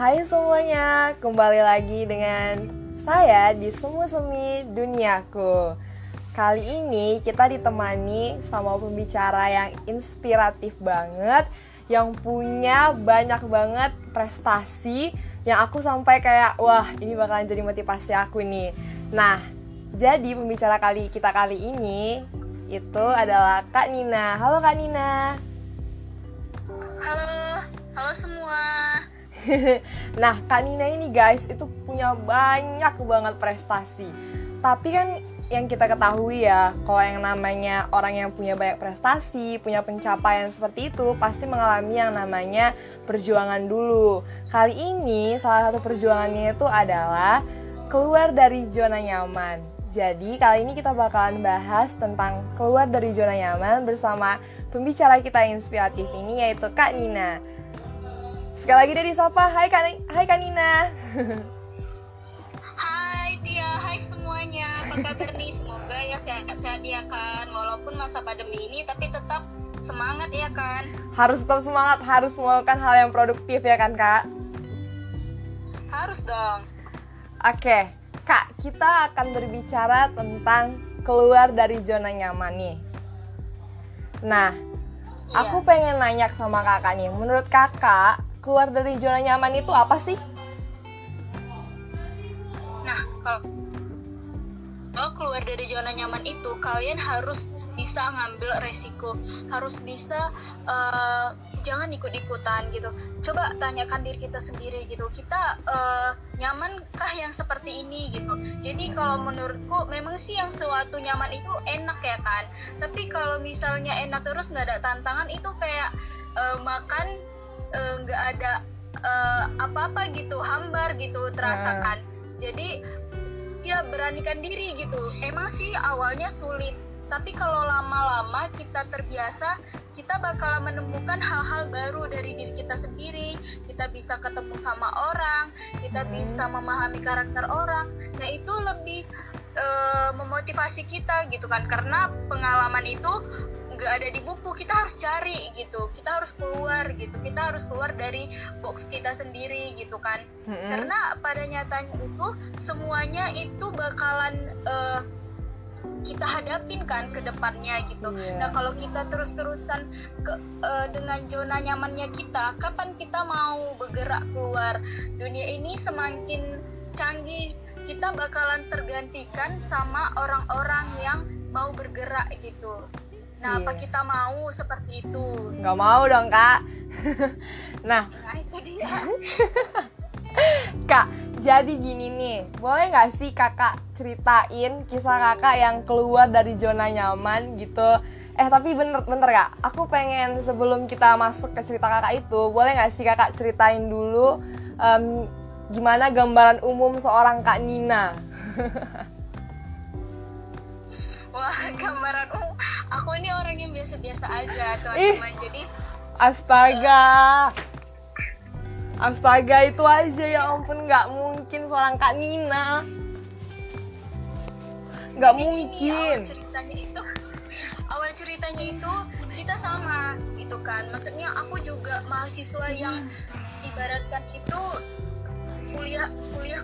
Hai semuanya, kembali lagi dengan saya di Semu Semi Duniaku. Kali ini kita ditemani sama pembicara yang inspiratif banget, yang punya banyak banget prestasi yang aku sampai kayak wah ini bakalan jadi motivasi aku nih. Nah, jadi pembicara kali kita kali ini itu adalah Kak Nina. Halo Kak Nina. Halo, halo semua. nah, Kak Nina ini guys itu punya banyak banget prestasi. Tapi kan yang kita ketahui ya, kalau yang namanya orang yang punya banyak prestasi, punya pencapaian seperti itu, pasti mengalami yang namanya perjuangan dulu. Kali ini salah satu perjuangannya itu adalah keluar dari zona nyaman. Jadi kali ini kita bakalan bahas tentang keluar dari zona nyaman bersama pembicara kita inspiratif ini yaitu Kak Nina. Sekali lagi dari disapa, hai Kak, hai Kak Nina. Hai Tia, hai semuanya. Apa kabar nih? Semoga ya sehat-sehat ya kan. Walaupun masa pandemi ini, tapi tetap semangat ya kan. Harus tetap semangat, harus melakukan hal yang produktif ya kan Kak? Harus dong. Oke, Kak, kita akan berbicara tentang keluar dari zona nyaman nih. Nah, iya. aku pengen nanya sama kakak nih, menurut kakak keluar dari zona nyaman itu apa sih? Nah, kalau keluar dari zona nyaman itu kalian harus bisa ngambil resiko, harus bisa uh, jangan ikut-ikutan gitu. Coba tanyakan diri kita sendiri gitu. Kita uh, nyamankah yang seperti ini gitu. Jadi kalau menurutku memang sih yang suatu nyaman itu enak ya kan. Tapi kalau misalnya enak terus nggak ada tantangan itu kayak uh, makan nggak uh, ada uh, apa-apa gitu hambar gitu terasakan. Hmm. jadi ya beranikan diri gitu. Emang sih awalnya sulit. Tapi kalau lama-lama kita terbiasa kita bakal menemukan hal-hal baru dari diri kita sendiri. Kita bisa ketemu sama orang kita hmm. bisa memahami karakter orang. Nah itu lebih uh, memotivasi kita gitu kan. Karena pengalaman itu nggak ada di buku kita harus cari gitu kita harus keluar gitu kita harus keluar dari box kita sendiri gitu kan mm-hmm. karena pada nyatanya itu semuanya itu bakalan uh, kita hadapin kan ke depannya gitu. Yeah. Nah kalau kita terus-terusan ke, uh, dengan zona nyamannya kita, kapan kita mau bergerak keluar? Dunia ini semakin canggih, kita bakalan tergantikan sama orang-orang yang mau bergerak gitu. Nah, iya. apa kita mau seperti itu? Gak mau dong, Kak. nah, nah Kak, jadi gini nih, boleh nggak sih kakak ceritain kisah kakak yang keluar dari zona nyaman gitu? Eh tapi bener bener kak, aku pengen sebelum kita masuk ke cerita kakak itu, boleh nggak sih kakak ceritain dulu um, gimana gambaran umum seorang kak Nina? Wah, gambaran umum aku ini orang yang biasa-biasa aja teman-teman. Jadi astaga. Astaga itu aja ya ampun. Nggak mungkin seorang kak Nina. Nggak mungkin gini, awal ceritanya itu awal ceritanya itu kita sama gitu kan. Maksudnya aku juga mahasiswa yang ibaratkan itu kuliah kuliah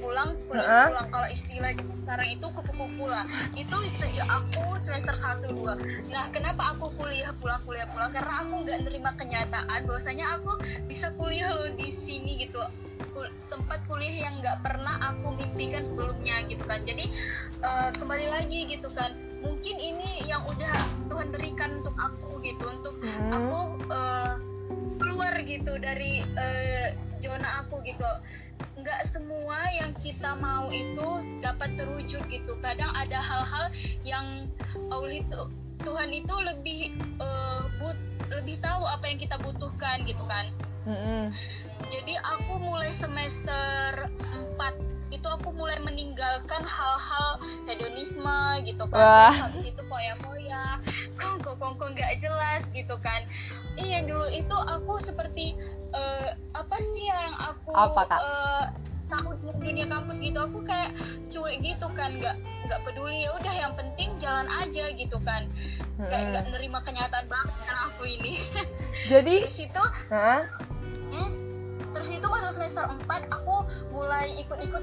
pulang kuliah uh -huh. pulang. Kalau istilah sekarang itu kupu-kupu pulang itu sejak aku semester 1 2 nah kenapa aku kuliah pulang kuliah pulang? Karena aku nggak nerima kenyataan bahwasanya aku bisa kuliah loh di sini gitu. Tempat kuliah yang nggak pernah aku mimpikan sebelumnya gitu kan. Jadi uh, kembali lagi gitu kan. Mungkin ini yang udah Tuhan berikan untuk aku gitu. Untuk hmm. aku uh, keluar gitu dari uh, zona aku gitu. Nggak semua yang kita mau itu dapat terwujud gitu. Kadang ada hal-hal yang Allah itu Tuhan itu lebih uh, but lebih tahu apa yang kita butuhkan gitu kan. Mm-hmm. jadi aku mulai semester 4 itu aku mulai meninggalkan hal-hal hedonisme gitu kan. Wah. Habis itu foya-foya kongko kongko nggak jelas gitu kan iya dulu itu aku seperti uh, apa sih yang aku apa, Kak? Uh, takut dunia kampus gitu aku kayak cuek gitu kan nggak nggak peduli ya udah yang penting jalan aja gitu kan hmm. kayak nggak nerima kenyataan banget aku ini jadi situ huh? hmm, terus itu masuk semester 4 aku mulai ikut-ikut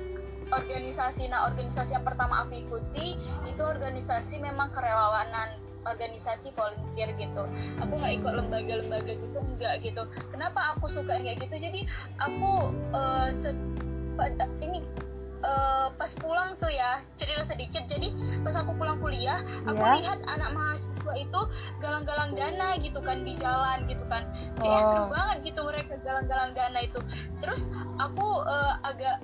organisasi nah organisasi yang pertama aku ikuti itu organisasi memang kerelawanan organisasi volunteer gitu. Aku nggak ikut lembaga-lembaga gitu enggak gitu. Kenapa aku suka kayak gitu? Jadi aku uh, ini uh, pas pulang tuh ya cerita sedikit. Jadi pas aku pulang kuliah aku yeah. lihat anak mahasiswa itu galang-galang dana gitu kan di jalan gitu kan. Kayak oh. seru banget gitu mereka galang-galang dana itu. Terus aku uh, agak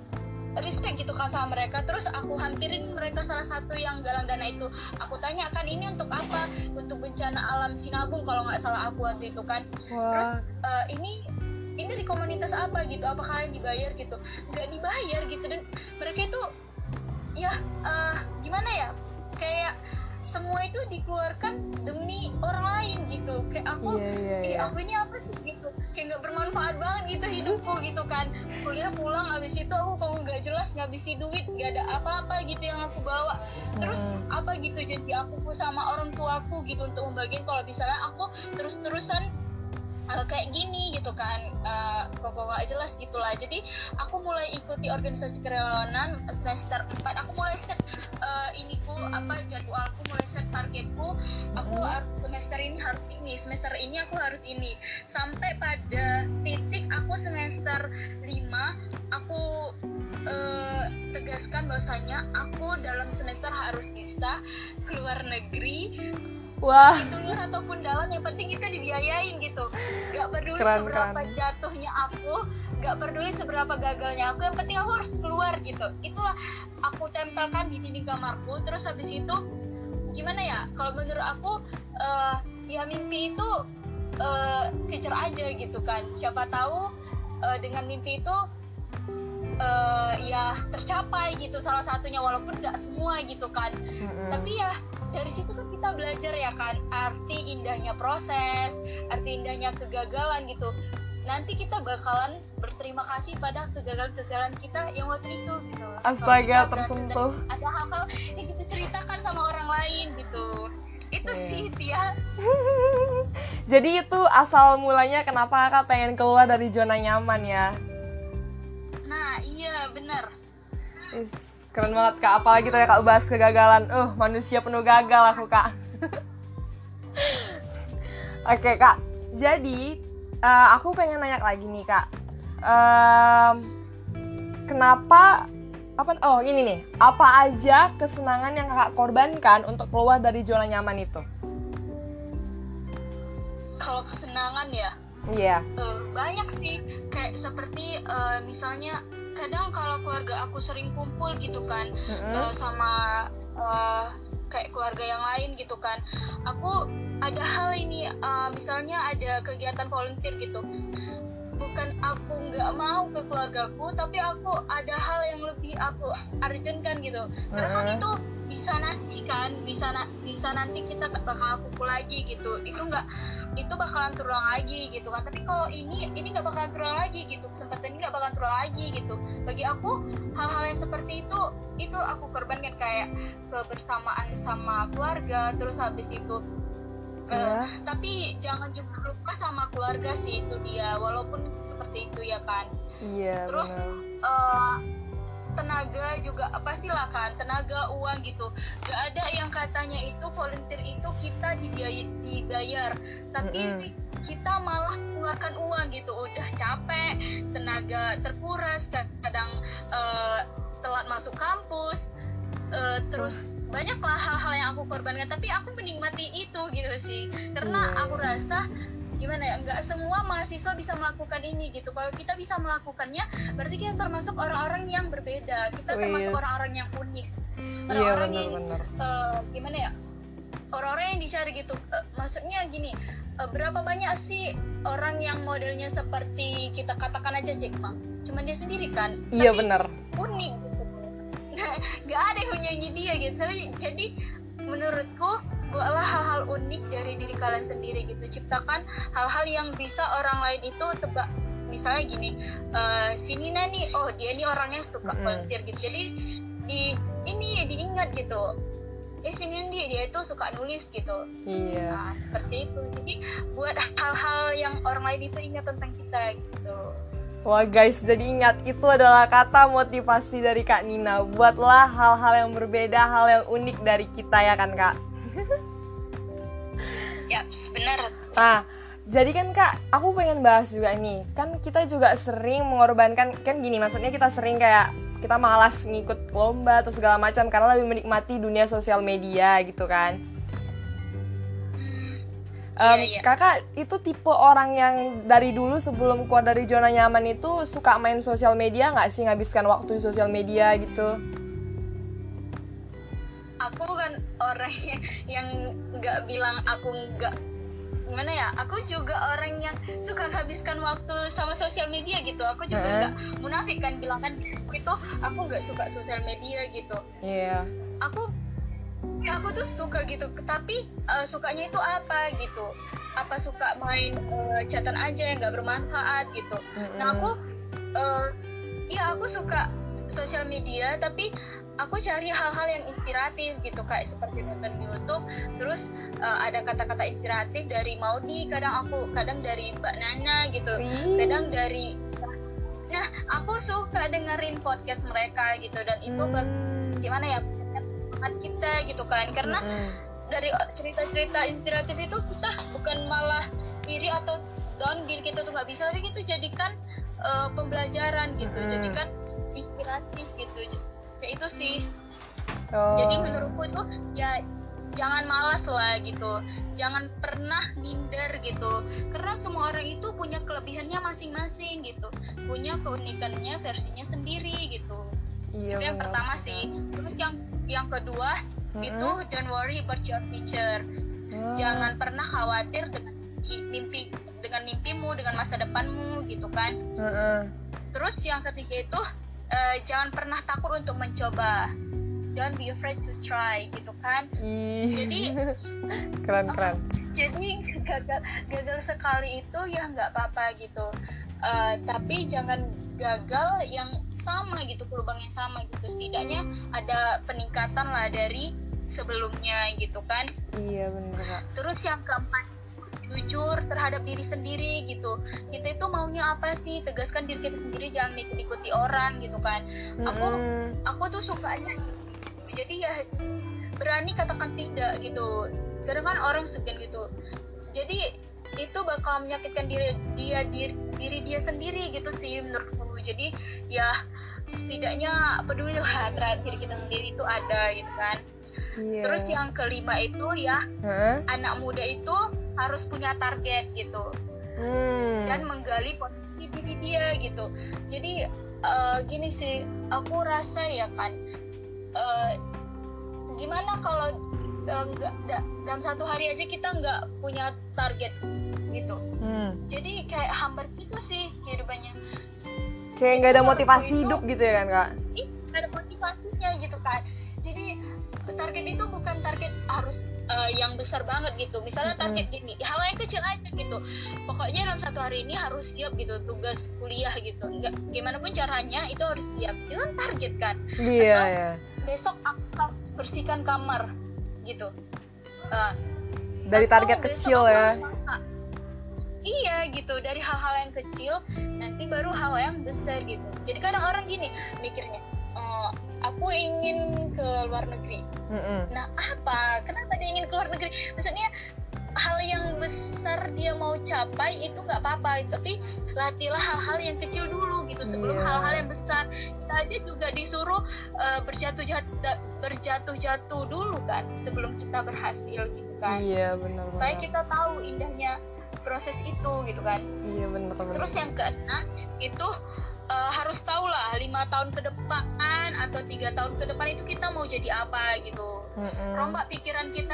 respect gitu kan sama mereka. Terus aku hampirin mereka salah satu yang galang dana itu. Aku tanya kan ini untuk apa? Untuk bencana alam sinabung kalau nggak salah aku waktu itu kan. Wah. terus uh, ini ini dari komunitas apa? gitu. Apa kalian dibayar? gitu. Nggak dibayar gitu. Dan mereka itu ya uh, gimana ya? Kayak semua itu dikeluarkan demi orang lain gitu. Kayak aku yeah, yeah, yeah. aku ini apa sih? gitu. Kayak nggak bermanfaat banget gitu hidupku gitu kan. Kuliah pulang abis itu aku kalau nggak jelas ngabisin duit nggak ada apa-apa gitu yang aku bawa. Terus mm. apa gitu jadi aku sama orang tuaku gitu untuk membagikan kalau misalnya aku terus-terusan uh, kayak gini gitu kan uh, kok gak jelas gitulah. Jadi aku mulai ikuti organisasi kerelawanan semester 4 aku mulai set uh, iniku apa jadwalku mulai set targetku. Aku hmm. semester ini harus ini semester ini aku harus ini. Sampai pada titik aku semester 5 aku uh, tegaskan bahwasanya aku dalam semester harus bisa keluar negeri Wah. Itu ataupun dalam yang penting itu dibiayain gitu. Gak peduli keren, seberapa keren. jatuhnya aku, gak peduli seberapa gagalnya aku, yang penting aku harus keluar gitu. Itulah aku tempelkan di dinding kamarku. Terus habis itu gimana ya? Kalau menurut aku uh, ya mimpi itu uh, kejar aja gitu kan. Siapa tahu uh, dengan mimpi itu uh, ya tercapai gitu salah satunya walaupun nggak semua gitu kan. Mm-hmm. Tapi ya dari situ kan kita belajar ya kan? Arti indahnya proses arti indahnya kegagalan gitu. Nanti kita bakalan berterima kasih pada kegagalan-kegagalan kita yang waktu itu gitu. Astaga tersentuh ada hal-hal yang kita ceritakan sama orang lain gitu. Itu yeah. sih dia jadi itu asal mulanya kenapa kakak pengen keluar dari zona nyaman ya? Nah iya bener. Is keren banget kak. Apalagi tadi kak bahas kegagalan. Uh manusia penuh gagal aku kak. Oke okay, kak. Jadi uh, aku pengen nanya lagi nih kak. Um, kenapa apa oh ini nih. Apa aja kesenangan yang kakak korbankan untuk keluar dari zona nyaman itu? Kalau kesenangan ya? Iya. Yeah. Uh, banyak sih. Kayak seperti uh, misalnya kadang kalau keluarga aku sering kumpul gitu kan mm-hmm. uh, sama uh, kayak keluarga yang lain gitu kan aku ada hal ini uh, misalnya ada kegiatan volunteer gitu bukan aku nggak mau ke keluargaku tapi aku ada hal yang lebih aku urgent kan gitu. Karena kan itu bisa nanti kan bisa na bisa nanti kita bakal kumpul lagi gitu. Itu nggak itu bakalan terulang lagi gitu kan. Tapi kalau ini ini nggak bakalan terulang lagi gitu. Kesempatan ini nggak bakalan terulang lagi gitu. Bagi aku hal-hal yang seperti itu itu aku korbankan. Kayak kebersamaan sama keluarga terus habis itu Uh, tapi jangan juga lupa sama keluarga sih itu dia walaupun seperti itu ya kan. Iya terus uh, tenaga juga pastilah kan tenaga uang gitu. Gak ada yang katanya itu volunteer itu kita dibayar, dibayar. tapi mm -hmm. kita malah mengeluarkan uang gitu. Udah capek tenaga terkuras kadang uh, telat masuk kampus uh, terus banyaklah hal-hal yang aku korbankan tapi aku menikmati itu gitu sih. Karena iya, aku rasa gimana ya nggak semua mahasiswa bisa melakukan ini gitu. Kalau kita bisa melakukannya berarti kita termasuk orang-orang yang berbeda. Kita oh, termasuk orang-orang yang unik. Iya, orang-orang iya, yang Uh, gimana ya orang-orang yang dicari gitu. Uh, maksudnya gini uh, berapa banyak sih orang yang modelnya seperti kita katakan aja Jack Ma? Cuman dia sendiri kan? Iya benar. unik. Nggak ada yang menyanyi dia gitu. Jadi menurutku buatlah hal-hal unik dari diri kalian sendiri gitu. Ciptakan hal-hal yang bisa orang lain itu tebak. Misalnya gini uh, si Nina nih oh dia nih orangnya suka volunteer gitu. Jadi di ini diingat gitu. Eh sini dia dia itu suka nulis gitu. Iya. Nah, seperti itu. Jadi buat hal-hal yang orang lain itu ingat tentang kita gitu Wah guys, jadi ingat itu adalah kata motivasi dari Kak Nina. Buatlah hal-hal yang berbeda, hal yang unik dari kita ya kan Kak? ya, benar. Nah, jadi kan Kak, aku pengen bahas juga nih. Kan kita juga sering mengorbankan, kan gini maksudnya kita sering kayak kita malas ngikut lomba atau segala macam karena lebih menikmati dunia sosial media gitu kan. Um, Iya, iya. Kakak itu tipe orang yang dari dulu sebelum keluar dari zona nyaman itu suka main sosial media nggak sih ngabiskan waktu di sosial media gitu? Aku kan orang yang nggak bilang aku nggak gimana ya aku juga orang yang suka habiskan waktu sama sosial media gitu aku juga nggak munafik kan bilang kan itu aku nggak suka sosial media gitu Iya. aku ya aku tuh suka gitu. Tapi eh, sukanya itu apa gitu? Apa suka main eh, chatan aja yang nggak bermanfaat gitu? Nah aku eh, ya aku suka sosial media tapi aku cari hal-hal yang inspiratif gitu kayak seperti nonton YouTube. Terus eh, ada kata-kata inspiratif dari Maudi kadang aku kadang dari Mbak Nana gitu. Wih. kadang dari nah aku suka dengerin podcast mereka gitu dan itu bag- Hmm. gimana ya semangat kita gitu kan. Karena Mm-mm. dari cerita-cerita inspiratif itu kita bukan malah iri atau down diri kita tuh nggak bisa tapi gitu jadikan eh, pembelajaran gitu. Mm-mm. jadikan inspiratif gitu. Ya itu sih. Oh. jadi menurutku itu ya jangan malas lah gitu. Jangan pernah minder gitu. Karena semua orang itu punya kelebihannya masing-masing gitu. Punya keunikannya versinya sendiri gitu Iya, itu yang benar pertama sih terus yang yang kedua Mm-mm. itu don't worry about your future Ah. jangan pernah khawatir dengan mimpi dengan mimpimu dengan masa depanmu gitu kan Heeh. terus yang ketiga itu eh, jangan pernah takut untuk mencoba don't be afraid to try gitu kan Ih. jadi keren keren. jadi gagal gagal sekali itu ya nggak apa-apa gitu Eh, tapi jangan gagal yang sama gitu ke lubang yang sama gitu. Setidaknya ada peningkatan lah dari sebelumnya gitu kan. Iya bener kak. terus yang keempat jujur terhadap diri sendiri gitu. Kita itu maunya apa sih? Tegaskan diri kita sendiri jangan ikut-ikuti orang gitu kan. Aku aku tuh sukanya jadi ya berani katakan tidak gitu. Kadang kan orang segan gitu. Jadi itu bakal menyakitkan diri dia diri, diri dia sendiri gitu sih menurutku jadi ya setidaknya peduli lah terhadap diri kita sendiri itu ada gitu kan Iya. terus yang kelima itu ya Heeh. anak muda itu harus punya target gitu Hmm. dan menggali potensi diri dia gitu jadi eh, gini sih aku rasa ya kan eh, gimana kalau eh, nggak da- dalam satu hari aja kita nggak punya target gitu Hmm. jadi kayak hambar gitu sih kehidupannya Kayak nggak ada motivasi itu- hidup gitu ya kan kak? Nggak ada motivasinya gitu kan jadi target itu bukan target harus eh, yang besar banget gitu misalnya Mm-mm. target gini hal yang kecil aja gitu pokoknya dalam satu hari ini harus siap gitu tugas kuliah gitu nggak gimana pun caranya itu harus siap itu kan target kan Iya Atau- ya. Besok aku harus bersihkan kamar gitu. Eh, Dari target kecil ya. iya gitu. Dari hal-hal yang kecil nanti baru hal yang besar gitu. Jadi kadang orang gini mikirnya "Oh, aku ingin ke luar negeri. Mm-mm. nah apa? Kenapa dia ingin ke luar negeri? Maksudnya hal yang besar dia mau capai itu nggak apa-apa tapi latihlah hal-hal yang kecil dulu gitu sebelum Iya. hal-hal yang besar kita aja juga disuruh eh, berjatuh jatuh berjatuh jatuh dulu kan sebelum kita berhasil gitu kan Iya benar supaya kita tahu indahnya proses itu gitu kan Iya benar benar. terus yang keenam itu eh, harus tahu lah lima tahun ke depan atau tiga tahun ke depan itu kita mau jadi apa gitu Mm-mm. rombak pikiran kita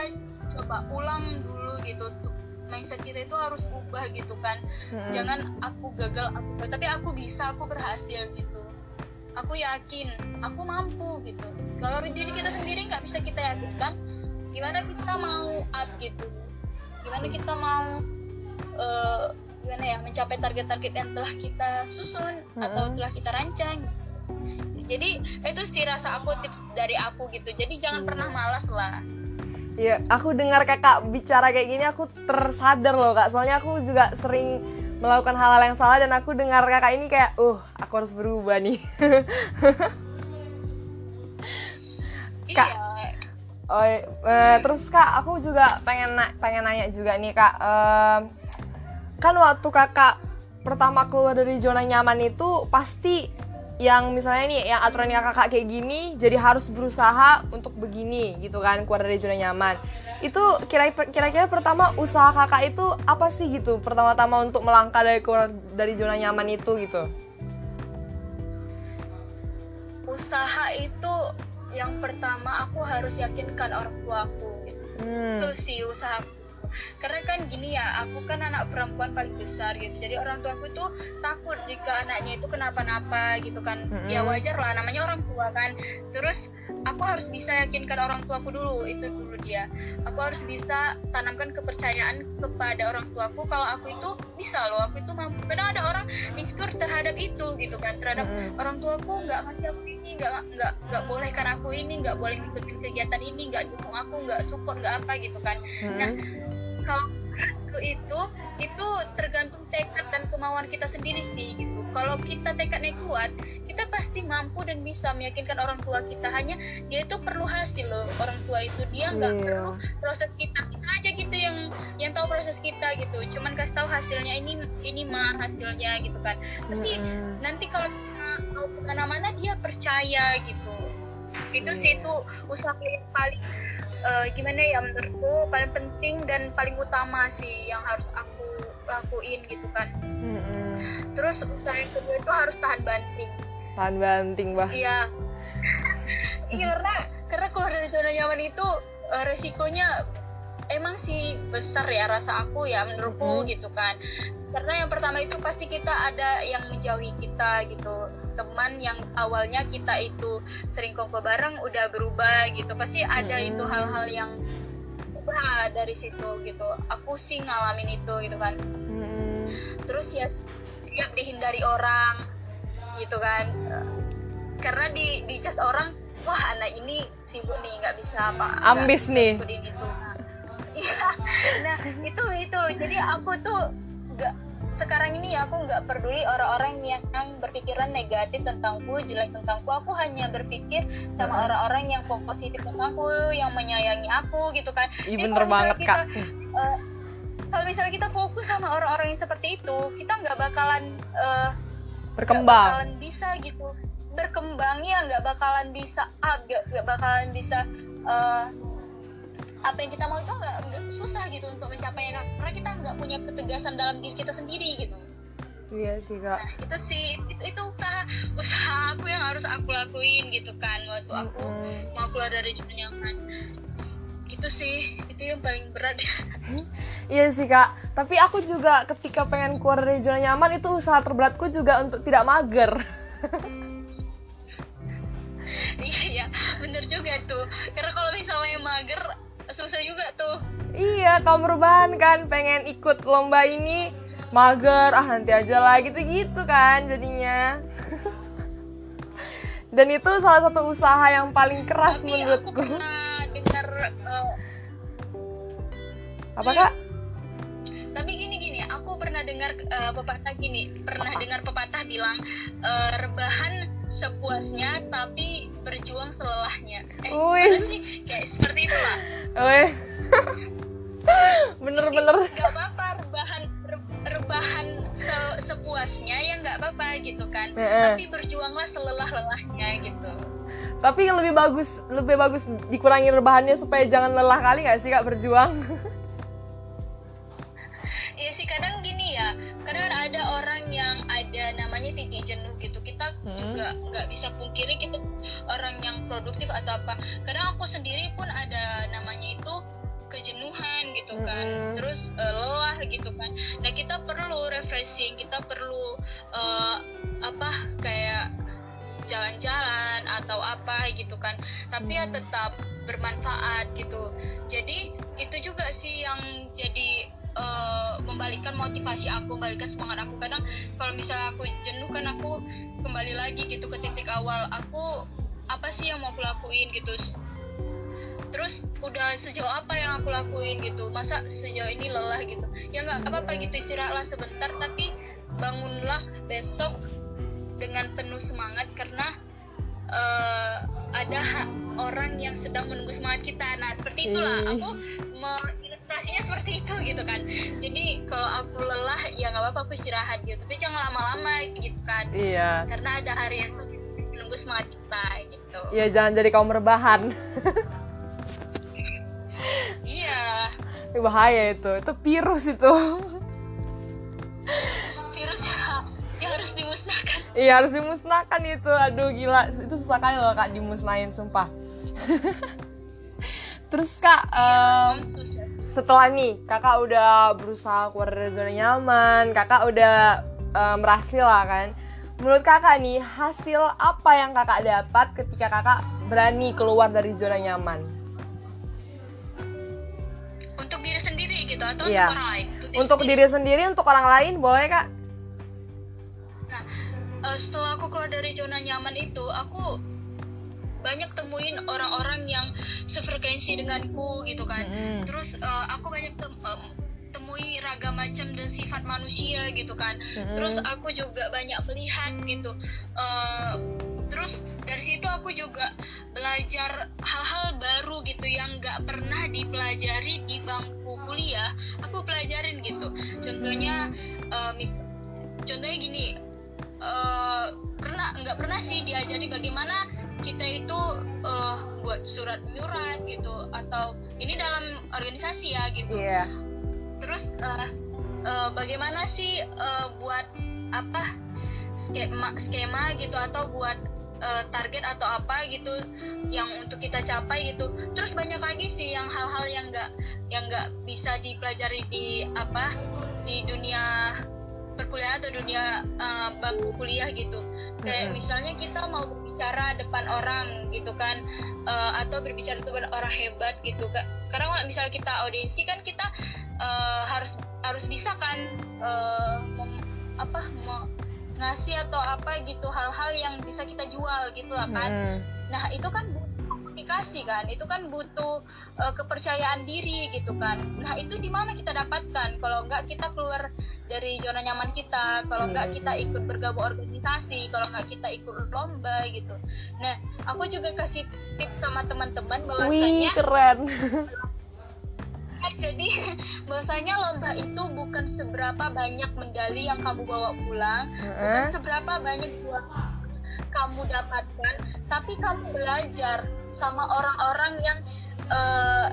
coba ulang dulu gitu. Mindset kita itu harus ubah gitu kan. Mm-mm. jangan aku gagal aku tapi aku bisa aku berhasil gitu. Aku yakin aku mampu gitu. Kalau diri kita sendiri nggak bisa kita yakinkan gimana kita mau up gitu? Gimana kita mau eh, gimana ya mencapai target-target yang telah kita susun atau Mm-mm. telah kita rancang. Jadi itu sih rasa aku tips dari aku gitu. Jadi jangan Iya. pernah malas lah Iya, aku dengar kakak bicara kayak gini aku tersadar loh kak. Soalnya aku juga sering melakukan hal-hal yang salah dan aku dengar kakak ini kayak uh aku harus berubah nih Kak. iya oh eh, terus kak aku juga pengen na- pengen nanya juga nih kak Em, kan waktu kakak pertama keluar dari zona nyaman itu pasti yang misalnya nih yang aturannya kakak kayak gini jadi harus berusaha untuk begini gitu kan keluar dari zona nyaman. Itu kira- kira-kira pertama usaha kakak itu apa sih gitu? Pertama-tama untuk melangkah dari keluar dari zona nyaman itu gitu. Usaha itu yang pertama aku harus yakinkan orang tua aku. Hmm. itu sih usaha karena kan gini ya aku kan anak perempuan paling besar gitu. Jadi orang tua aku tuh takut jika anaknya itu kenapa-napa gitu kan. Mm-mm. ya wajar lah namanya orang tua kan. Terus aku harus bisa yakinkan orang tuaku dulu itu dulu dia. Aku harus bisa tanamkan kepercayaan kepada orang tuaku kalau aku itu bisa loh. Aku itu mampu. Kadang ada orang insecure terhadap itu gitu kan terhadap Mm-mm. orang tuaku nggak ngasih aku ini nggak nggak nggak bolehkan aku ini nggak boleh ngikutin kegiatan ini nggak dukung aku nggak support nggak apa gitu kan. Nah, Mm-mm. Kalau menurutku itu itu tergantung tekad dan kemauan kita sendiri sih gitu. Kalau kita tekadnya kuat kita pasti mampu dan bisa meyakinkan orang tua kita. Hanya dia itu perlu hasil loh orang tua itu. Dia nggak Iya. perlu proses kita. Kita aja gitu yang yang tahu proses kita gitu. Cuman kasih tahu hasilnya ini ini mah hasilnya gitu kan. Pasti Mm-mm. nanti kalau kita mau ke mana-mana dia percaya gitu. Itu sih itu usaha yang paling eh, gimana ya menurutku paling penting dan paling utama sih yang harus aku lakuin gitu kan. Mm-mm. terus usaha yang kedua itu harus tahan banting. Tahan banting bah iya. Iya karena karena keluar dari zona nyaman itu eh, resikonya emang sih besar ya rasa aku ya menurutku Mhm. gitu kan. Karena yang pertama itu pasti kita ada yang menjauhi kita gitu teman yang awalnya kita itu sering kongko bareng udah berubah gitu. Pasti ada Mhm. itu hal-hal yang berubah dari situ gitu. Aku sih ngalamin itu gitu kan. Mm-mm. terus ya siap dihindari orang gitu kan. Karena di di just orang wah anak ini sibuk nih nggak bisa apa Ambis bisa nih. itu Nah, iya. Nah itu itu. Jadi aku tuh nggak sekarang ini aku nggak peduli orang-orang yang berpikiran negatif tentangku jelek tentangku. Aku hanya berpikir sama orang-orang yang positif tentangku yang menyayangi aku gitu kan. Jadi bener kalau misalnya banget kak. Eh, kalau misalnya kita fokus sama orang-orang yang seperti itu kita nggak bakalan nggak berkembang. bakalan bisa gitu. Berkembang ya nggak bakalan bisa up nggak bakalan bisa eh, apa yang kita mau itu nggak susah gitu untuk mencapainya karena kita nggak punya ketegasan dalam diri kita sendiri gitu. Iya sih kak. Nah itu sih itu, itu usaha usaha aku yang harus aku lakuin gitu kan waktu aku Mm-mm. mau keluar dari zona nyaman. Gitu sih itu yang paling berat. Iya sih kak, tapi aku juga ketika pengen keluar dari zona nyaman itu usaha terberatku juga untuk tidak mager. iya ya bener juga tuh. Karena kalau misalnya mager susah juga tuh iya, kaum perubahan kan pengen ikut lomba ini mager, ah nanti aja lah gitu-gitu kan jadinya. Dan itu salah satu usaha yang paling keras tapi aku menurutku. pernah dengar eh, Apa kak? tapi gini gini aku pernah dengar eh, pepatah gini pernah dengar pepatah bilang eh, rebahan sepuasnya tapi berjuang selelahnya eh sih? kayak seperti itulah Weh. Bener-bener. nggak apa-apa rebahan re- rebahan se- sepuasnya ya nggak apa-apa gitu kan Heeh. tapi berjuanglah selelah-lelahnya gitu Tapi yang lebih bagus, lebih bagus dikurangi rebahannya supaya jangan lelah kali nggak sih kak berjuang? Iya sih kadang gini ya, kadang ada orang yang ada namanya titik jenuh gitu. Kita Hmm. juga nggak bisa pungkiri kita orang yang produktif atau apa. Kadang aku sendiri pun ada namanya itu kejenuhan gitu kan, Hmm. terus eh, lelah gitu kan. Nah kita perlu refreshing, kita perlu eh, apa kayak jalan-jalan atau apa gitu kan. Tapi ya Hmm. tetap bermanfaat gitu. Jadi itu juga sih yang jadi eh, membalikan motivasi aku, membalikan semangat aku. Kadang kalau misalnya aku jenuh kan aku kembali lagi gitu ke titik awal. Aku apa sih yang mau aku lakuin gitu. terus udah sejauh apa yang aku lakuin gitu masa sejauh ini lelah gitu ya nggak apa-apa gitu istirahatlah sebentar tapi bangunlah besok dengan penuh semangat karena uh, ada orang yang sedang menunggu semangat kita nah seperti itulah aku ilustrasinya seperti itu gitu kan. Jadi kalau aku lelah ya nggak apa-apa aku istirahat gitu. Tapi jangan lama-lama gitu kan. Iya. Karena ada hari yang menunggu semangat kita gitu. Iya jangan jadi kaum rebahan. Iya. Bahaya itu. Itu virus itu. Virus ya. Yang harus dimusnahkan. Iya harus dimusnahkan itu. Aduh gila. Itu susah kali loh kak dimusnahin sumpah. Terus kak um, setelah nih kakak udah berusaha keluar dari zona nyaman kakak udah um, berhasil lah kan menurut kakak nih hasil apa yang kakak dapat ketika kakak berani keluar dari zona nyaman untuk diri sendiri gitu atau iya. untuk orang lain untuk diri, untuk sendiri. diri sendiri untuk orang lain boleh kak nah uh, setelah aku keluar dari zona nyaman itu aku banyak temuin orang-orang yang sefrekuensi denganku gitu kan. Mm. terus uh, aku banyak tem um, temui ragam macam dan sifat manusia gitu kan. Mm. terus aku juga banyak melihat gitu. Uh, terus dari situ aku juga belajar hal-hal baru gitu yang nggak pernah dipelajari di bangku kuliah. Aku pelajarin gitu. Contohnya uh, contohnya gini. Uh, pernah nggak pernah sih diajari bagaimana kita itu uh, buat surat menyurat gitu atau ini dalam organisasi ya gitu. Yeah. terus uh, uh, bagaimana sih uh, buat apa skema skema gitu atau buat uh, target atau apa gitu yang untuk kita capai gitu. Terus banyak lagi sih yang hal-hal yang enggak yang enggak bisa dipelajari di apa di dunia perkuliahan atau dunia uh, bangku kuliah gitu. Kayak misalnya kita mau berbicara depan orang gitu kan uh, atau berbicara depan orang hebat gitu kan karena misalnya kita audiensi kan kita uh, harus harus bisa kan uh, mem, apa mem, ngasih atau apa gitu hal-hal yang bisa kita jual gitu lah kan hmm. nah itu kan komunikasi kan. Itu kan butuh uh, kepercayaan diri gitu kan. Nah itu di mana kita dapatkan? Kalau enggak kita keluar dari zona nyaman kita kalau enggak kita ikut bergabung organisasi kalau enggak kita ikut lomba gitu. Nah aku juga kasih tips sama teman-teman bahwasanya Wih, keren. Jadi bahwasanya lomba itu bukan seberapa banyak medali yang kamu bawa pulang, uh -huh. bukan seberapa banyak juara kamu dapatkan, tapi kamu belajar sama orang-orang yang uh,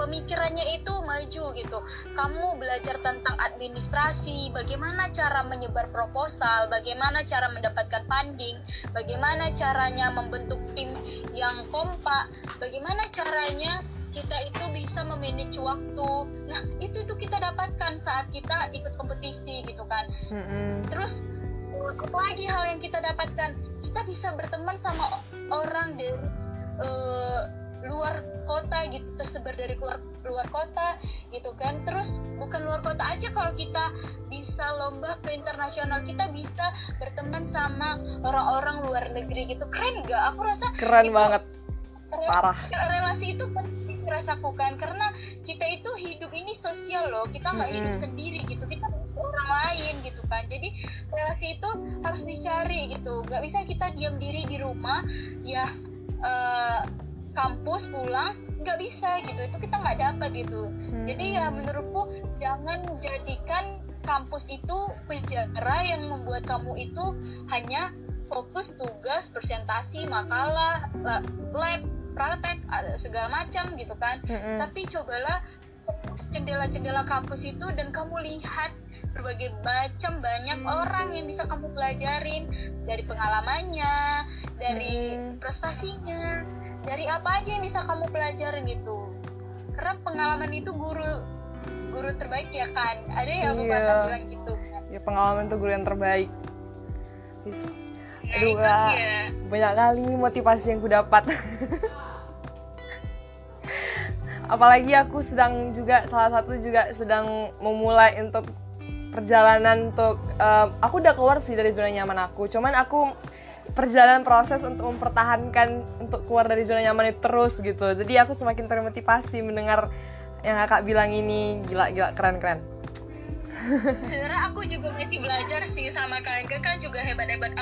pemikirannya itu maju gitu. Kamu belajar tentang administrasi, bagaimana cara menyebar proposal, bagaimana cara mendapatkan funding, bagaimana caranya membentuk tim yang kompak, bagaimana caranya kita itu bisa memanage waktu. Nah, itu itu kita dapatkan saat kita ikut kompetisi gitu kan. Mm -hmm. Terus lagi hal yang kita dapatkan. Kita bisa berteman sama orang dari uh, luar kota gitu tersebar dari luar luar kota gitu kan. Terus bukan luar kota aja kalau kita bisa lomba ke internasional kita bisa berteman sama orang-orang luar negeri gitu. Keren gak aku rasa keren itu, banget. parah. relasi itu penting rasakan karena kita itu hidup ini sosial loh. Kita nggak hidup sendiri gitu. Kita orang lain gitu kan. Jadi relasi itu harus dicari gitu. Nggak bisa kita diam diri di rumah ya uh, kampus pulang. Nggak bisa gitu. Itu kita nggak dapat gitu. Hmm. jadi ya menurutku jangan jadikan kampus itu penjara yang membuat kamu itu hanya fokus tugas presentasi makalah lab praktek segala macam gitu kan hmm. tapi cobalah jendela-jendela kampus itu dan kamu lihat berbagai macam banyak orang yang bisa kamu pelajarin dari pengalamannya, dari hmm. prestasinya, dari apa aja yang bisa kamu pelajarin gitu. Karena pengalaman itu guru guru terbaik ya kan. Ada ya yeah. bilang gitu. Ya pengalaman itu guru yang terbaik. Yes. Aduh, ya. banyak kali motivasi yang ku dapat. apalagi aku sedang juga salah satu juga sedang memulai untuk perjalanan untuk uh, aku udah keluar sih dari zona nyaman aku. Cuman aku perjalanan proses untuk mempertahankan untuk keluar dari zona nyaman itu terus gitu. Jadi aku semakin termotivasi mendengar yang kakak bilang ini. Gila gila keren keren. Sebenarnya aku juga masih belajar sih sama kalian. Kan juga hebat hebat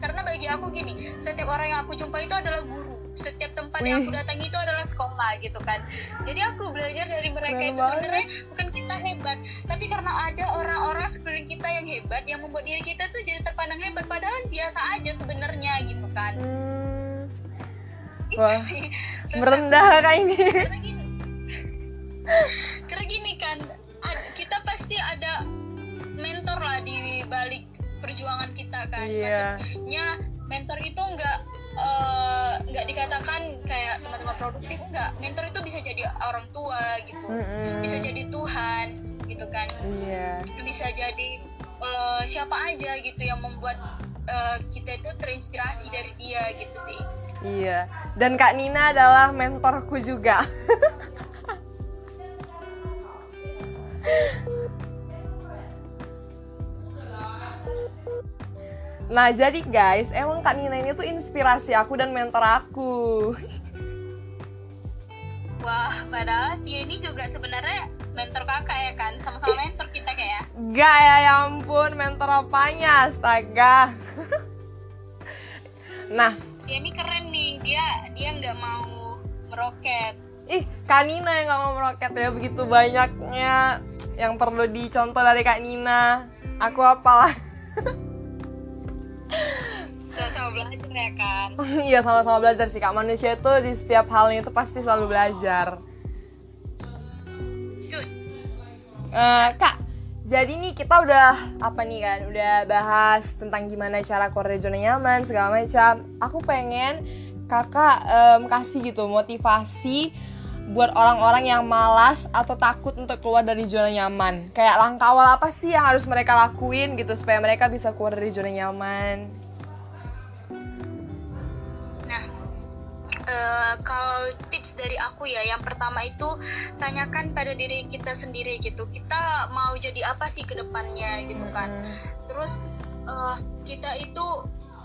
karena bagi aku gini setiap orang yang aku jumpa itu adalah guru. Setiap tempat Wih. yang aku datangi itu adalah sekolah gitu kan. Jadi aku belajar dari mereka Keren itu sebenarnya bukan kita hebat tapi karena ada orang-orang sekeliling kita yang hebat yang membuat diri kita tuh jadi terpandang hebat padahal biasa aja sebenarnya gitu kan. Hmm. wah merendah kayak ini. Karena gini, karena gini kan kita pasti ada mentor lah di balik perjuangan kita kan. Yeah. maksudnya mentor itu enggak nggak uh, dikatakan kayak teman-teman produktif nggak. Mentor itu bisa jadi orang tua gitu. Mm-hmm. bisa jadi Tuhan gitu kan. Yeah. bisa jadi uh, siapa aja gitu yang membuat uh, kita itu terinspirasi dari dia gitu sih. Iya. Dan Kak Nina adalah mentorku juga Nah jadi guys, emang Kak Nina ini tuh inspirasi aku dan mentor aku. Wah, padahal dia ini juga sebenarnya mentor kakak ya kan? Sama-sama mentor kita kayak. Gak ya, ya ampun, mentor apanya? Astaga. nah, dia ini keren nih. Dia dia nggak mau meroket. Ih, Kak Nina yang nggak mau meroket ya begitu banyaknya yang perlu dicontoh dari Kak Nina. Aku apalah. Belajar ya kan iya sama-sama belajar sih kak manusia itu di setiap halnya itu pasti selalu belajar Good. Uh, kak jadi nih kita udah apa nih kan udah bahas tentang gimana cara keluar dari zona nyaman segala macam aku pengen kakak um, kasih gitu motivasi buat orang-orang yang malas atau takut untuk keluar dari zona nyaman. Kayak langkah awal apa sih yang harus mereka lakuin gitu supaya mereka bisa keluar dari zona nyaman? Uh, kalau tips dari aku ya, yang pertama itu tanyakan pada diri kita sendiri gitu. Kita mau jadi apa sih ke depannya gitu kan. Hmm. Terus uh, kita itu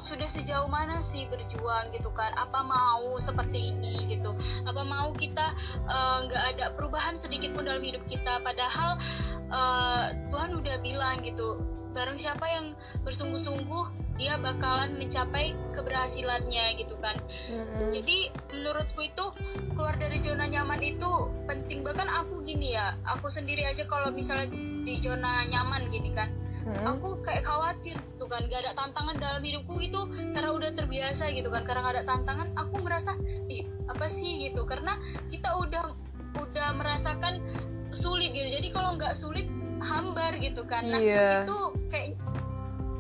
sudah sejauh mana sih berjuang gitu kan apa mau seperti ini gitu apa mau kita eh, nggak uh, ada perubahan sedikit pun dalam hidup kita padahal uh, Tuhan udah bilang gitu barang siapa yang bersungguh-sungguh dia bakalan mencapai keberhasilannya gitu kan. Mm-hmm. jadi menurutku itu keluar dari zona nyaman itu penting bahkan aku gini ya aku sendiri aja kalau misalnya di zona nyaman gini kan hmm. aku kayak khawatir tuh kan. Gak ada tantangan dalam hidupku itu karena udah terbiasa gitu kan. Karena gak ada tantangan aku merasa ih apa sih? Gitu. Karena kita udah udah merasakan sulit gitu. Jadi kalau nggak sulit hambar gitu kan nah yeah. itu kayak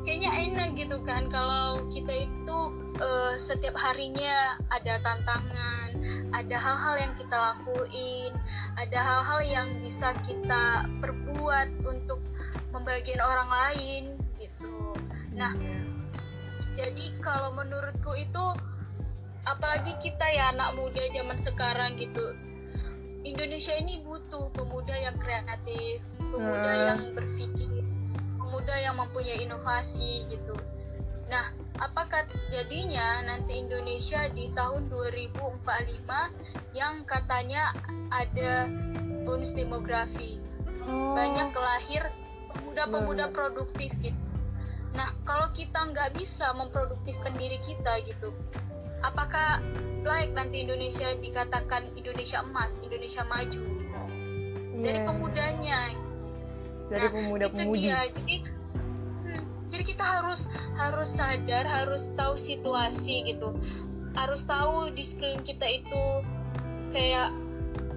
kayaknya enak gitu kan kalau kita itu uh, setiap harinya ada tantangan ada hal-hal yang kita lakuin ada hal-hal yang bisa kita perbuat untuk membagian orang lain gitu nah yeah. jadi kalau menurutku itu apalagi kita ya anak muda zaman sekarang gitu Indonesia ini butuh pemuda yang kreatif pemuda uh. yang berpikir pemuda yang mempunyai inovasi gitu nah apakah jadinya nanti Indonesia di tahun 2045 yang katanya ada bonus demografi oh. banyak kelahir pemuda-pemuda produktif gitu. Nah, kalau kita nggak bisa memproduktifkan diri kita gitu, apakah layak nanti Indonesia dikatakan Indonesia emas, Indonesia maju gitu? Yeah. Dari pemudanya. Dari nah, pemuda-pemudi. Jadi, hmm, jadi kita harus harus sadar, harus tahu situasi gitu, harus tahu di sekeliling kita itu kayak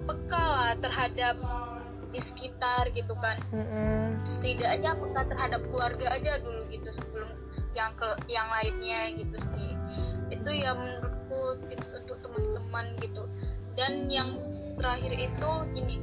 peka lah terhadap di sekitar gitu kan. Mm-hmm. setidaknya peka terhadap keluarga aja dulu gitu sebelum yang ke yang lainnya gitu sih. Itu ya menurutku tips untuk teman-teman gitu. Dan yang terakhir itu ini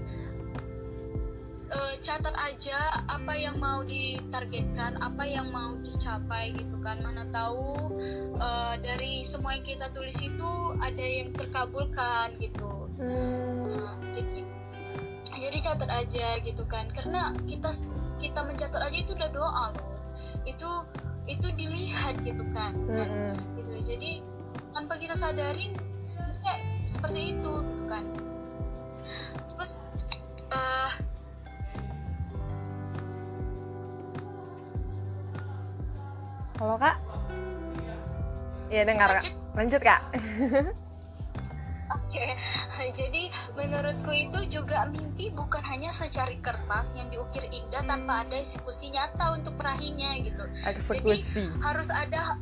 uh, catat aja apa yang mau ditargetkan apa yang mau dicapai gitu kan. Mana tahu uh, dari semua yang kita tulis itu ada yang terkabulkan gitu. Hmm. nah, jadi jadi catat aja gitu kan. Karena kita kita mencatat aja itu udah doa. Itu itu dilihat gitu kan. Dan Mm-mm. gitu jadi tanpa kita sadarin sebenarnya seperti itu gitu kan. Terus eh halo kak Iya dengar kak Lanjut. lanjut kak Oke, jadi menurutku itu juga mimpi bukan hanya secari kertas yang diukir indah tanpa ada eksekusi nyata untuk perahinya gitu. eksekusi Jadi harus ada,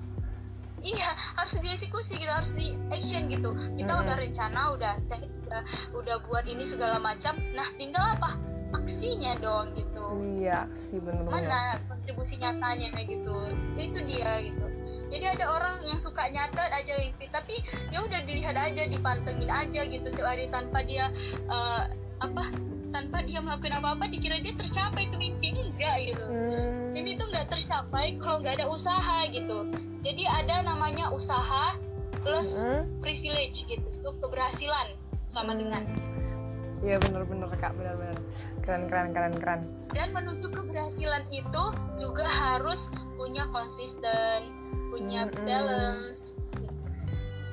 iya harus dieksekusi gitu, harus di action gitu. Kita Mm-mm. udah rencana, udah set, udah, udah buat ini segala macam. Nah tinggal apa? Aksinya dong gitu. iya sih bener-bener Mana kontribusi nyatanya kayak gitu? Itu dia gitu. Jadi ada orang yang suka nyatet aja mimpi, tapi ya udah dilihat aja, dipantengin aja gitu setiap hari tanpa dia eh, apa? Tanpa dia melakukan apa-apa, dikira dia tercapai itu mimpi enggak gitu. Hmm. Mimpi itu nggak tercapai kalau nggak ada usaha gitu. Jadi ada namanya usaha plus Hmm. privilege gitu, itu keberhasilan sama Hmm. dengan Iya bener-bener kak. Bener-bener. Keren keren keren keren. Dan menuju keberhasilan itu juga harus punya konsisten, punya Mm-mm. balance.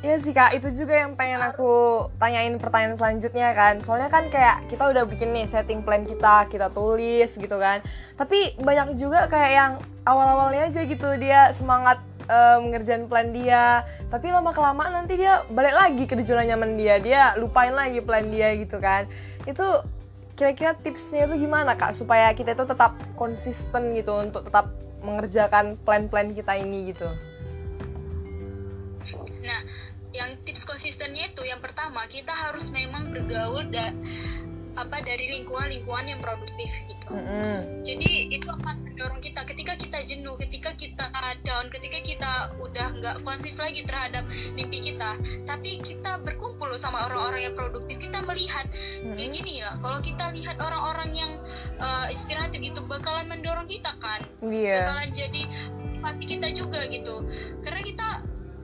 Iya sih kak, itu juga yang pengen aku tanyain pertanyaan selanjutnya kan. Soalnya kan kayak kita udah bikin nih setting plan kita, kita tulis gitu kan. Tapi banyak juga kayak yang awal-awalnya aja gitu dia semangat eh, ngerjain plan dia. Tapi lama-kelamaan nanti dia balik lagi ke zona nyaman dia. Dia lupain lagi plan dia gitu kan. Itu kira-kira tipsnya itu gimana kak? Supaya kita itu tetap konsisten gitu untuk tetap mengerjakan plan-plan kita ini gitu. Nah, yang tips konsistennya itu yang pertama kita harus memang bergaul da, apa dari lingkungan-lingkungan yang produktif gitu. Mm-mm. Jadi itu akan mendorong kita ketika kita jenuh, ketika kita down, ketika kita udah nggak konsis lagi terhadap mimpi kita, tapi kita berkumpul sama orang-orang yang produktif, kita melihat kayak gini ya. Kalau kita lihat orang-orang yang eh, inspiratif gitu, bakalan mendorong kita kan, Iya bakalan jadi motivasi kita juga gitu. Karena kita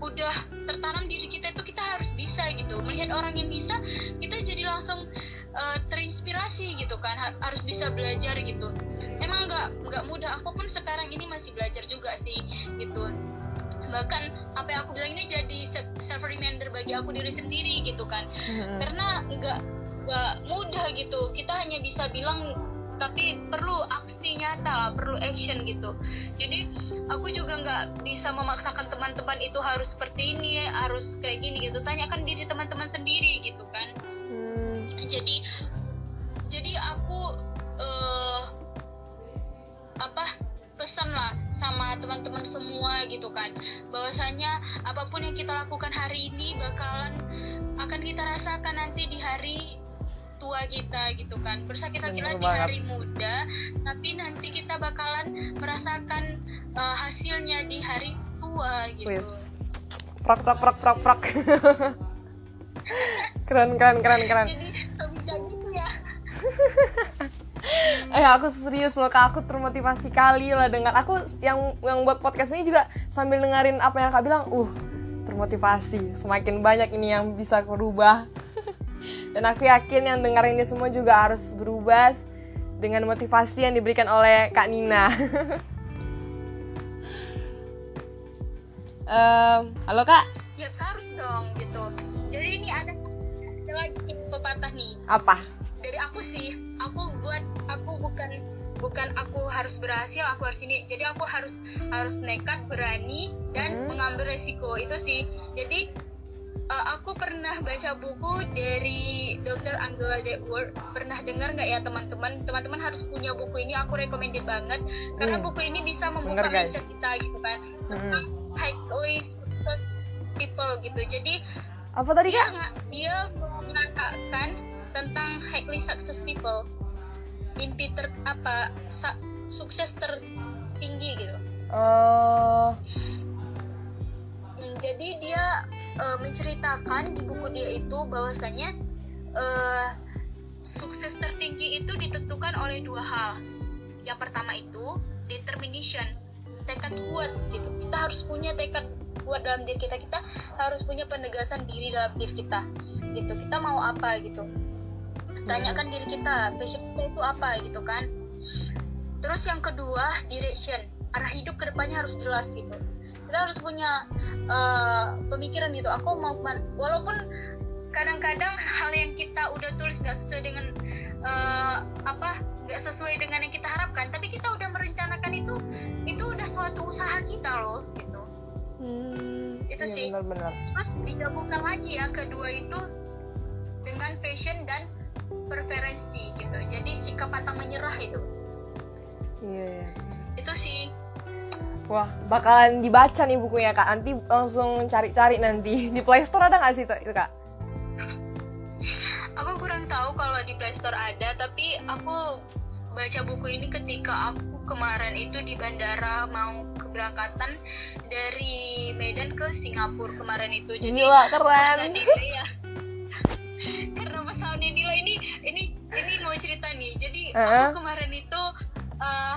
udah tertanam diri kita itu kita harus bisa gitu. Melihat orang yang bisa, kita jadi langsung eh, terinspirasi gitu kan. Ha- harus bisa belajar gitu. Emang nggak nggak mudah. Aku pun sekarang ini masih belajar juga sih gitu. Bahkan apa yang aku bilang ini jadi self reminder bagi aku diri sendiri gitu kan. Mm-mm. karena nggak nggak mudah gitu. Kita hanya bisa bilang tapi perlu aksi nyata lah perlu action gitu. Jadi aku juga nggak bisa memaksakan teman-teman itu harus seperti ini harus kayak gini gitu. Tanyakan diri teman-teman sendiri gitu kan. Hmm. jadi jadi aku eh apa pesan lah sama teman-teman semua gitu kan. Bahwasanya apa pun yang kita lakukan hari ini bakalan akan kita rasakan nanti di hari tua kita gitu kan bersakit-sakitan di hari muda tapi nanti kita bakalan merasakan eh, hasilnya di hari tua gitu Wis. Prak prak prak prak prak. keren keren keren keren. jadi gitu ya Eh aku serius loh kak, aku termotivasi kali lah dengan aku yang yang buat podcast ini juga sambil dengerin apa yang kak bilang, uh termotivasi. Semakin banyak ini yang bisa aku rubah. Dan aku yakin yang dengar ini semua juga harus berubah dengan motivasi yang diberikan oleh Kak Nina. Em, halo kak, ya harus dong gitu jadi ini ada ada lagi pepatah nih apa? dari aku sih aku buat aku bukan bukan aku harus berhasil aku harus ini jadi aku harus harus nekat berani dan Hmm. mengambil resiko itu sih jadi eh, aku pernah baca buku dari Dr. Angela Duckworth pernah dengar nggak ya teman-teman teman-teman harus punya buku ini aku recommended banget karena Hmm. buku ini bisa membuka mindset kita gitu kan Hmm. tentang highly successful people gitu jadi Apa tadi dia kak? nggak dia mengatakan tentang highly success people mimpi ter apa sa- sukses tertinggi gitu Oh, Hmm, jadi dia eh, menceritakan di buku dia itu bahwasanya eh, sukses tertinggi itu ditentukan oleh dua hal. Yang pertama itu determination tekad kuat gitu. Kita harus punya tekad kuat dalam diri kita. Kita harus punya penegasan diri dalam diri kita gitu. Kita mau apa gitu. Tanyakan diri kita passion kita itu apa gitu kan. Terus yang kedua direction. Arah hidup ke depannya harus jelas gitu kita harus punya uh, pemikiran gitu. Aku mau walaupun kadang-kadang hal yang kita udah tulis nggak sesuai dengan uh, apa nggak sesuai dengan yang kita harapkan tapi kita udah merencanakan itu itu udah suatu usaha kita loh gitu. Hmm, itu iya, sih. benar -benar. terus digabungkan lagi yang kedua itu dengan passion dan preferensi gitu. Jadi sikap pantang menyerah itu. Iya yeah. itu sih Wah, bakalan dibaca nih bukunya kak. Nanti langsung cari-cari nanti di Play Store ada nggak sih itu, itu kak? Aku kurang tahu kalau di Play Store ada, tapi aku baca buku ini ketika aku kemarin itu di bandara mau keberangkatan dari Medan ke Singapura kemarin itu. Jadi Gila, keren. Ya. Karena pesawatnya Dila ini ini ini mau cerita nih. Jadi uh -huh. aku kemarin itu uh,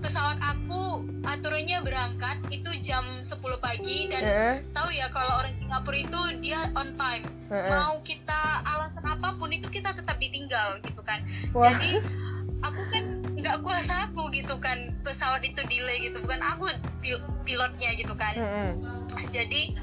pesawat aku aturannya berangkat itu jam 10 pagi dan uh. tahu ya kalau orang Singapura itu dia on time uh. mau kita alasan apa pun itu kita tetap ditinggal gitu kan Wah. jadi aku kan nggak kuasa aku gitu kan pesawat itu delay gitu bukan aku pil pilotnya gitu kan uh. jadi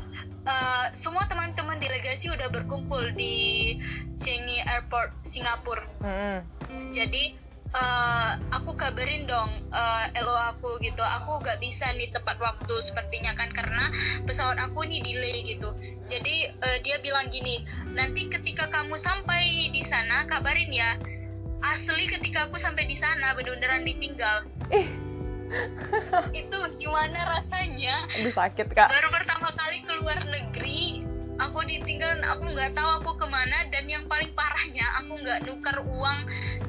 uh, semua teman-teman delegasi udah berkumpul di Changi Airport Singapura uh. jadi uh, aku kabarin dong uh, eh, LO aku gitu. Aku gak bisa nih tepat waktu sepertinya kan karena pesawat aku nih delay gitu. Jadi uh, dia bilang gini nanti ketika kamu sampai di sana kabarin ya. Asli ketika aku sampai di sana bener-beneran ditinggal. Itu gimana rasanya? Aduh sakit kak. Baru pertama kali keluar negeri aku ditinggal aku nggak tahu aku ke mana dan yang paling parahnya aku nggak nukar uang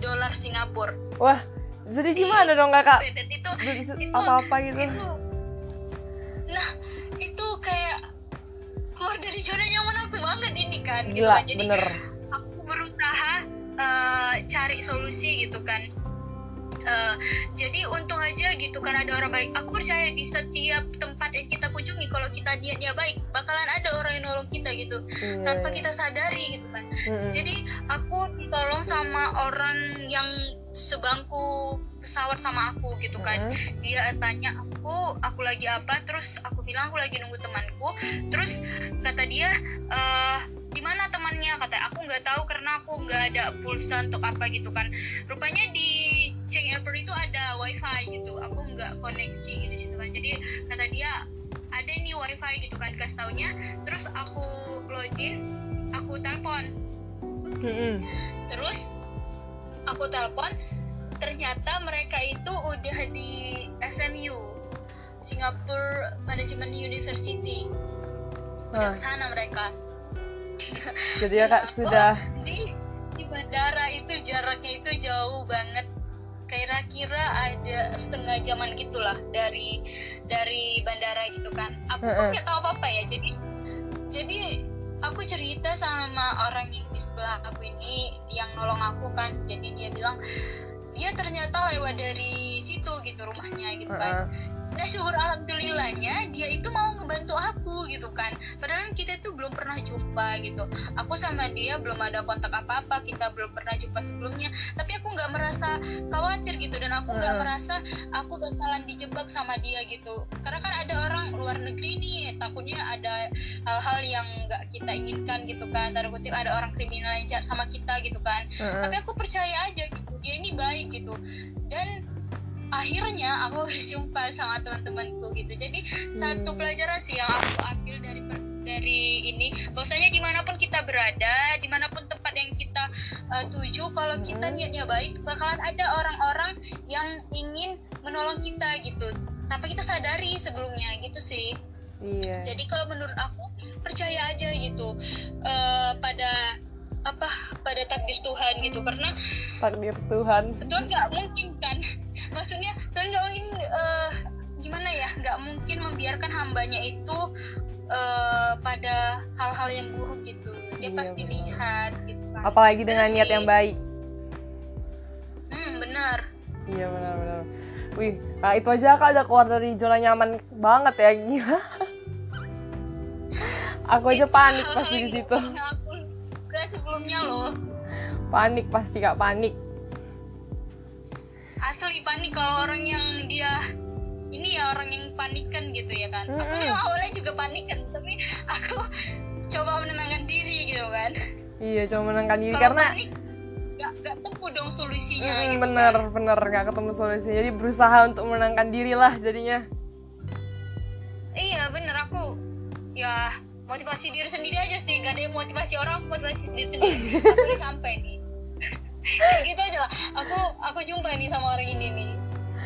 dolar Singapura. Wah jadi gimana dong kakak? Itu, itu apa apa gitu. itu, nah itu kayak keluar dari zona nyaman aku banget ini kan gitu. Gila, gitu jadi bener. aku berusaha uh, cari solusi gitu kan uh, jadi untung aja gitu kan ada orang baik aku percaya di setiap tempat yang kita kunjungi kalau kita niatnya baik bakalan ada orang yang nolong kita gitu yeah. tanpa kita sadari gitu kan mm-hmm. jadi aku ditolong sama orang yang sebangku pesawat sama aku gitu kan mm-hmm. dia tanya aku aku lagi apa terus aku bilang aku lagi nunggu temanku terus kata dia uh, di mana temannya? Kata aku nggak tahu karena aku nggak ada pulsa untuk apa gitu kan. Rupanya di Cheng Airport itu ada wifi gitu. Aku nggak koneksi gitu situ kan. Jadi kata dia ada nih wifi gitu kan kasih taunya. Terus aku login aku telepon. Terus aku telepon ternyata mereka itu udah di SMU Singapore Management University. Udah uh. ke sana mereka jadi ya kak sudah di, di bandara itu jaraknya itu jauh banget. Kira-kira ada setengah jaman gitulah dari dari bandara gitu kan. Aku uh -uh. nggak tahu apa apa ya jadi jadi aku cerita sama orang yang di sebelah aku ini yang nolong aku kan. Jadi dia bilang dia ternyata lewat dari situ gitu rumahnya gitu kan. Uh -uh nah syukur alhamdulillahnya dia itu mau ngebantu aku gitu kan. Padahal kita tuh belum pernah jumpa gitu. Aku sama dia belum ada kontak apa apa kita belum pernah jumpa sebelumnya. Tapi aku nggak merasa khawatir gitu dan aku nggak hmm. merasa aku bakalan dijebak sama dia gitu. Karena kan ada orang luar negeri nih takutnya ada hal-hal yang nggak kita inginkan gitu kan. Tanda kutip ada orang kriminal yang jahat sama kita gitu kan. Hmm. tapi aku percaya aja gitu dia ini baik gitu. Dan akhirnya aku berjumpa sama teman-temanku gitu. Jadi hmm. satu pelajaran sih yang aku ambil dari dari ini. Bahwasanya di mana pun kita berada di mana pun tempat yang kita uh, tuju kalau kita hmm. niatnya baik bakalan ada orang-orang yang ingin menolong kita gitu. Tanpa kita sadari sebelumnya gitu sih. Iya. jadi kalau menurut aku percaya aja gitu uh, pada apa pada takdir Tuhan gitu. Karena takdir Tuhan. Tuhan nggak? Mungkin kan maksudnya Tuhan nggak mungkin uh, gimana ya? Nggak mungkin membiarkan hambanya itu uh, pada hal-hal yang buruk gitu. Dia iya, pasti bener. lihat gitu kan. apalagi dengan Terus niat sih, yang baik. Hmm benar. Iya benar-benar wih nah itu aja kak udah keluar dari zona nyaman banget ya gila. Aku aja panik pasti di situ. sebelumnya loh. Panik pasti kak panik asli panik kalau orang yang dia ini ya orang yang panikan gitu ya kan. Aku Mm-mm. memang awalnya juga panikan tapi aku coba menenangkan diri gitu kan. Iya cuma menangkan diri Kalau karena panik nggak nggak temu dong solusinya Mm, gitu bener kan. bener nggak ketemu solusinya. Jadi berusaha untuk menangkan diri lah jadinya. Iya bener aku ya motivasi diri sendiri aja sih. Gak ada yang motivasi orang aku motivasi diri sendiri. Aku udah sampai nih gitu aja lah. aku aku jumpa nih sama orang ini nih.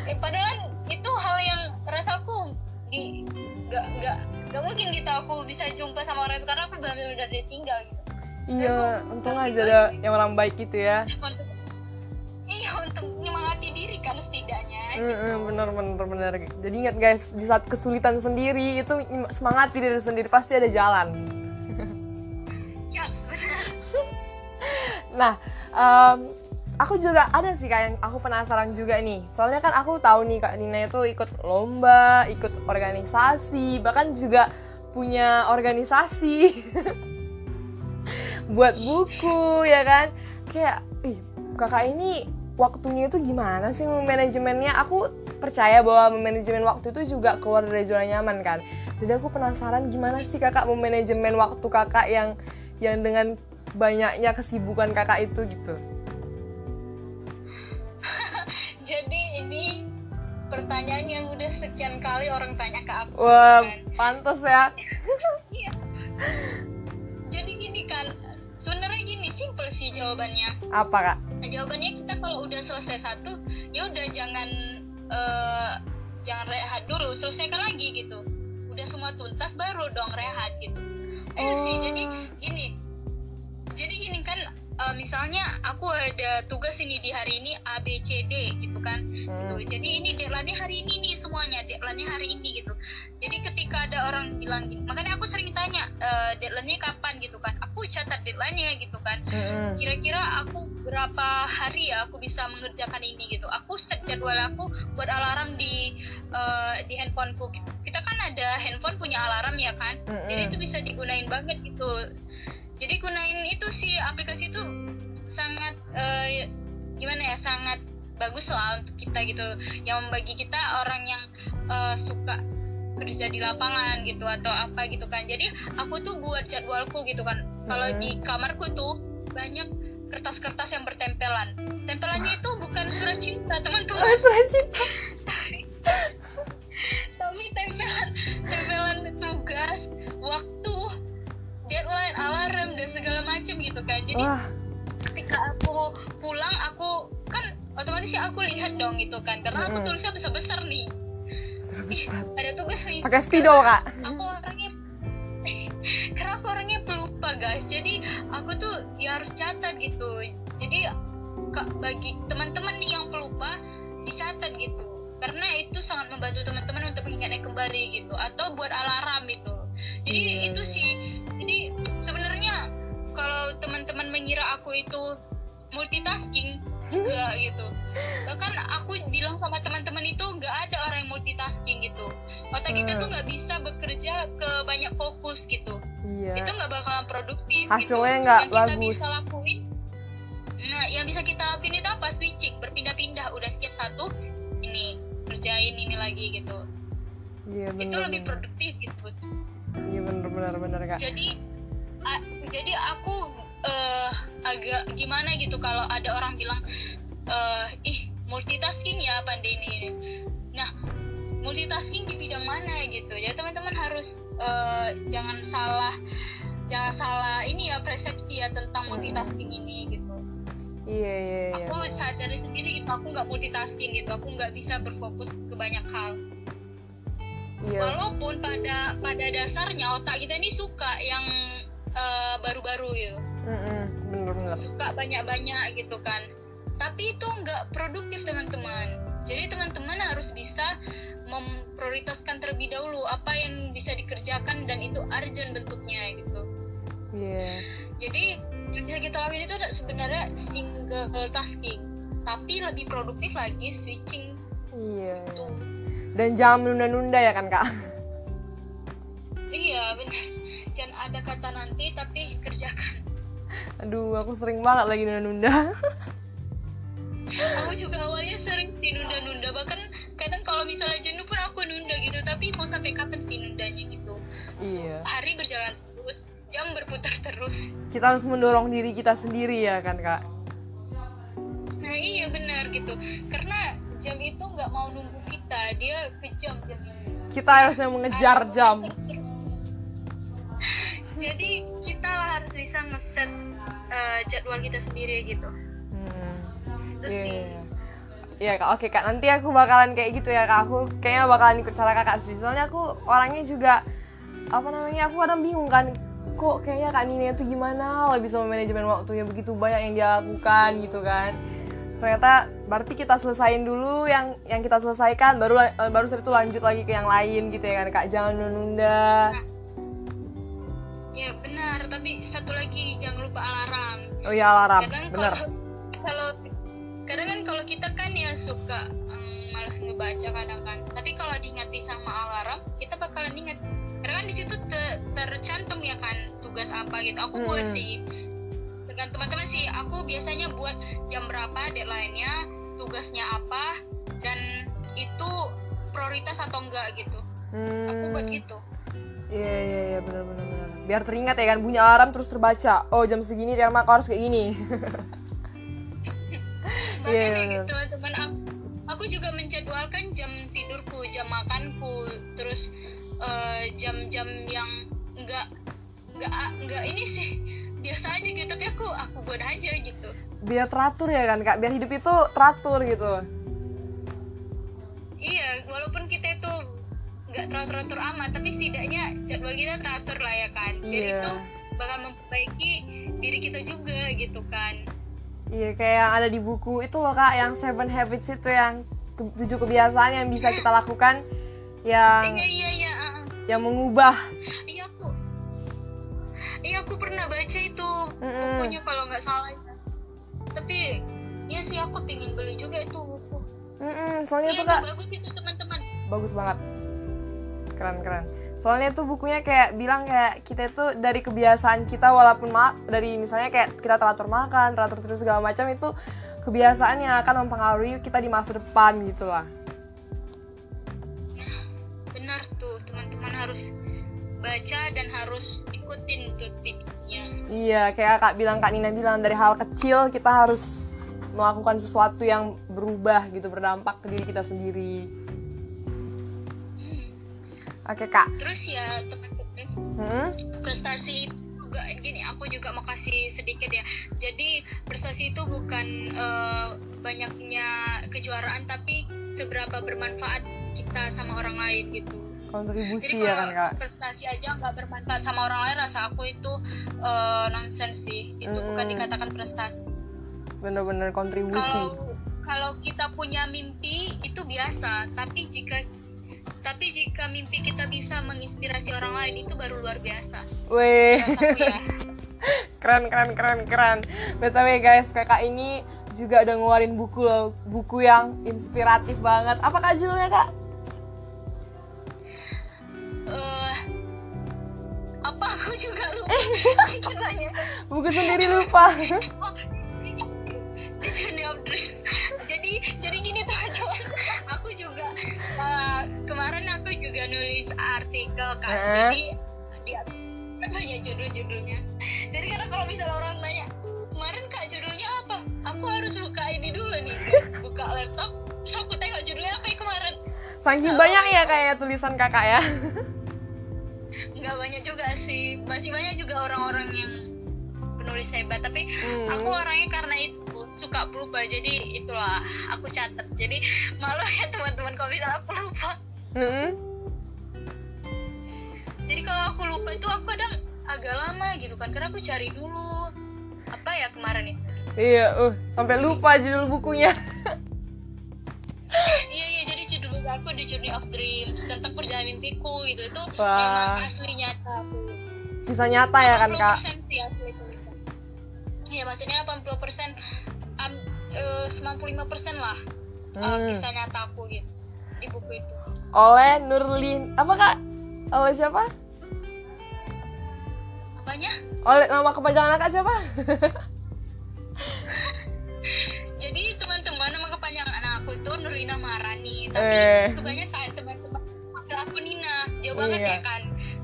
Eh, padahal itu hal yang rasaku di gak gak gak mungkin gitu aku bisa jumpa sama orang itu karena aku benar-benar udah ditinggal gitu. Iya Aku- untung aja gitu ada yang orang baik gitu ya. Untuk iya untuk menyemangati diri kan setidaknya. Mm-mm, bener bener bener. Jadi ingat guys di saat kesulitan sendiri itu semangati diri sendiri pasti ada jalan. Ya sebenarnya Nah, em, aku juga ada sih kak yang aku penasaran juga nih. Soalnya kan aku tahu nih kak Nina itu ikut lomba, ikut organisasi, bahkan juga punya organisasi buat buku ya kan. Kayak, ih kakak ini waktunya itu gimana sih manajemennya? Aku percaya bahwa manajemen waktu itu juga keluar dari zona nyaman kan. Jadi aku penasaran gimana sih kakak memanajemen waktu kakak yang yang dengan banyaknya kesibukan kakak itu gitu. jadi ini pertanyaan yang udah sekian kali orang tanya ke aku Wah, kan. pantas ya. Iya. jadi gini kan sebenarnya gini simple sih jawabannya Apa kak? Nah, jawabannya kita kalau udah selesai satu ya udah jangan eh, jangan rehat dulu selesaikan lagi gitu udah semua tuntas baru dong rehat gitu itu sih Oh. jadi gini jadi gini kan eh, misalnya aku ada tugas ini di hari ini A B C D gitu kan gitu. Hmm. jadi ini deadline-nya hari ini nih semuanya deadline-nya hari ini gitu jadi ketika ada orang bilang gini makanya aku sering tanya eh, deadline-nya kapan gitu kan aku catat deadline-nya gitu kan Mm-mm. kira-kira aku berapa hari ya aku bisa mengerjakan ini gitu aku set jadwal aku buat alarm di eh, di handphoneku kita kan ada handphone punya alarm ya kan Mm-mm. jadi itu bisa digunain banget gitu jadi gunain itu sih aplikasi itu sangat eh, gimana ya sangat bagus lah untuk kita gitu. Yang bagi kita orang yang eh, suka kerja di lapangan gitu atau apa gitu kan. Jadi aku tuh buat jadwalku gitu kan. Kalau Mhm. di kamarku tuh banyak kertas-kertas yang bertempelan. Tempelannya itu bukan surat cinta teman-teman. Oh, surat cinta. tapi tempelan segala macam gitu kan jadi Wah, ketika aku pulang aku kan otomatis ya aku lihat dong gitu kan. Karena aku tulisnya besar-besar nih. Surat Ih, besar. ada tugas nih. Pakai spidol kak. aku orangnya karena aku orangnya pelupa guys. Jadi aku tuh ya harus catat gitu. Jadi Kak, bagi teman-teman nih yang pelupa dicatat gitu. Karena itu sangat membantu teman-teman untuk mengingatnya kembali gitu. Atau buat alarm gitu. Jadi Iya, itu sih. Jadi sebenarnya kalau teman-teman mengira aku itu multitasking enggak gitu bahkan aku bilang sama teman-teman itu nggak ada orang yang multitasking gitu otak kita Hmm. tuh nggak bisa bekerja ke banyak fokus gitu Iya. itu nggak bakalan produktif Hasilnya gitu. nggak yang kita bagus. bisa lakuin nah yang bisa kita lakuin itu apa switching berpindah-pindah udah siap satu ini kerjain ini lagi gitu Iya itu benar. lebih produktif gitu Iya benar benar benar kak. jadi a- jadi aku eh, agak gimana gitu kalau ada orang bilang eh, ih multitasking ya pandai ini nah multitasking di bidang mana gitu? Ya teman-teman harus eh, jangan salah jangan salah ini ya persepsi ya tentang multitasking ini gitu. Iya iya iya. aku sadari sendiri gitu aku nggak multitasking gitu aku nggak bisa berfokus ke banyak hal. Iya. walaupun pada pada dasarnya otak kita ini suka yang eh, baru-baru gitu Mm-mm, Bener bener. suka banyak-banyak gitu kan tapi itu nggak produktif teman-teman jadi teman-teman harus bisa memprioritaskan terlebih dahulu apa yang bisa dikerjakan dan itu urgent bentuknya gitu Iya. jadi yang bisa kita lakuin itu sebenarnya single tasking tapi lebih produktif lagi switching Iya. tuh Dan jangan menunda-nunda ya kan kak? Iya benar jangan ada kata nanti tapi kerjakan. Aduh, aku sering banget lagi nunda-nunda. aku juga awalnya sering sih nunda-nunda. Bahkan kadang kalau misalnya jenuh pun aku nunda gitu tapi mau sampai kapan sih nundanya gitu? Iya. hari berjalan terus jam berputar terus. Kita harus mendorong diri kita sendiri ya kan kak. nah iya benar gitu. Karena jam itu nggak mau nunggu kita. Dia kejam jam ini. Kita harusnya mengejar jam. Jadi kita harus bisa ngeset eh, jadwal kita sendiri gitu Hmm. itu Iya, sih iya. Iya kak, oke kak. Nanti aku bakalan kayak gitu ya kak. Aku kayaknya bakalan ikut cara kakak sih. Soalnya aku orangnya juga apa namanya? Aku kadang bingung kan. Kok kayaknya kak Nina itu gimana? Lah bisa manajemen waktunya begitu banyak yang dia lakukan gitu kan. Ternyata berarti kita selesain dulu yang yang kita selesaikan, baru eh, baru setelah itu lanjut lagi ke yang lain gitu ya kan kak. Jangan nunda. Ya benar. Tapi satu lagi jangan lupa alarm. Oh iya alarm, kadang bener. kalau kalau kadang kan kalau kita kan ya suka em, malas ngebaca kadang kan. Tapi kalau diingati sama alarm kita bakalan ingat. Karena kan di situ te- tercantum ya kan tugas apa gitu. Aku buat Hmm. sih. Dengan teman-teman sih. Aku biasanya buat jam berapa deadline-nya tugasnya apa dan itu prioritas atau enggak gitu. Aku buat Hmm. gitu. Iya iya iya. Benar benar benar. Biar teringat ya kan bunyi alarm terus terbaca. Oh jam segini Tiara harus kayak gini. Iya, bener. gitu teman-teman aku, aku juga menjadwalkan jam tidurku jam makanku terus eh, jam-jam yang enggak enggak enggak ini sih biasa aja gitu tapi aku aku buat aja gitu Biar teratur ya kan kak. Biar hidup itu teratur gitu. iya walaupun kita itu nggak teratur-teratur amat tapi setidaknya jadwal kita teratur lah ya kan biar Iya. itu bakal memperbaiki diri kita juga gitu kan Iya kayak yang ada di buku itu loh kak yang Seven Habits itu yang ke- tujuh kebiasaan yang bisa kita lakukan yang iya iya iya ah, ah. yang mengubah. iya aku iya aku pernah baca itu Mm-mm. bukunya kalau nggak salah ya. tapi ya sih aku pengen beli juga itu buku Mm-mm, soalnya iya itu kak bagus itu teman-teman bagus banget keren keren. Soalnya tuh bukunya kayak bilang kayak kita itu dari kebiasaan kita walaupun ma dari misalnya kayak kita teratur makan teratur terus segala macam itu kebiasaan yang akan mempengaruhi kita di masa depan gitu lah. Benar tuh teman-teman harus baca dan harus ikutin tuh tipsnya iya kayak kak bilang kak Nina bilang dari hal kecil kita harus melakukan sesuatu yang berubah gitu berdampak ke diri kita sendiri. Oke kak. Terus ya teman-teman Hmm? prestasi itu juga gini aku juga mau kasih sedikit ya. Jadi prestasi itu bukan eh, banyaknya kejuaraan tapi seberapa bermanfaat kita sama orang lain gitu. Kontribusi jadi ya kan kak prestasi aja nggak bermanfaat sama orang lain rasa aku itu eh, nonsens sih. Itu bukan Mm-mm. dikatakan prestasi. Bener-bener kontribusi. Kalau kalau kita punya mimpi itu biasa. Tapi jika tapi jika mimpi kita bisa menginspirasi orang lain itu baru luar biasa. Weh. ya. Keren keren keren keren. Btw guys kakak ini juga udah ngeluarin buku loh. Buku yang inspiratif banget. Apa kak judulnya kak? Eh apa? Aku juga lupa. Buku sendiri lupa Jadi jadi gini teman-teman. Aku juga eh, kemarin aku juga nulis artikel kan Heeh. jadi dia banyak judul-judulnya. Jadi karena kalau misalnya orang tanya kemarin kak judulnya apa? Aku harus buka ini dulu nih buka laptop terus aku tengok judulnya apa ya kemarin. Saking banyak ya kayak tulisan kakak ya? Nggak banyak juga sih. Masih banyak juga orang-orang yang penulis hebat tapi Hmm. aku orangnya karena itu suka lupa jadi itulah aku catat jadi malu ya teman-teman kalau misalnya aku lupa Hmm. jadi kalau aku lupa itu aku kadang agak lama gitu kan karena aku cari dulu apa ya kemarin itu. Iya uh sampai lupa judul bukunya. Iya iya jadi judul aku The Journey of Dreams tentang perjalanan mimpiku gitu. Itu Wah. memang asli nyata kisah nyata ya kan kak? 80% sih asli Iya maksudnya 80% um, eh, 95% lah eh, Hmm. kisah nyata aku gitu di buku itu. oleh Nurlin apa kak oleh siapa Apanya? oleh nama kepanjangan kakak siapa Jadi teman-teman nama kepanjangan aku itu Nurina Marani tapi Eh. kebanyakan teman-teman aku Nina jauh banget Iya. ya kan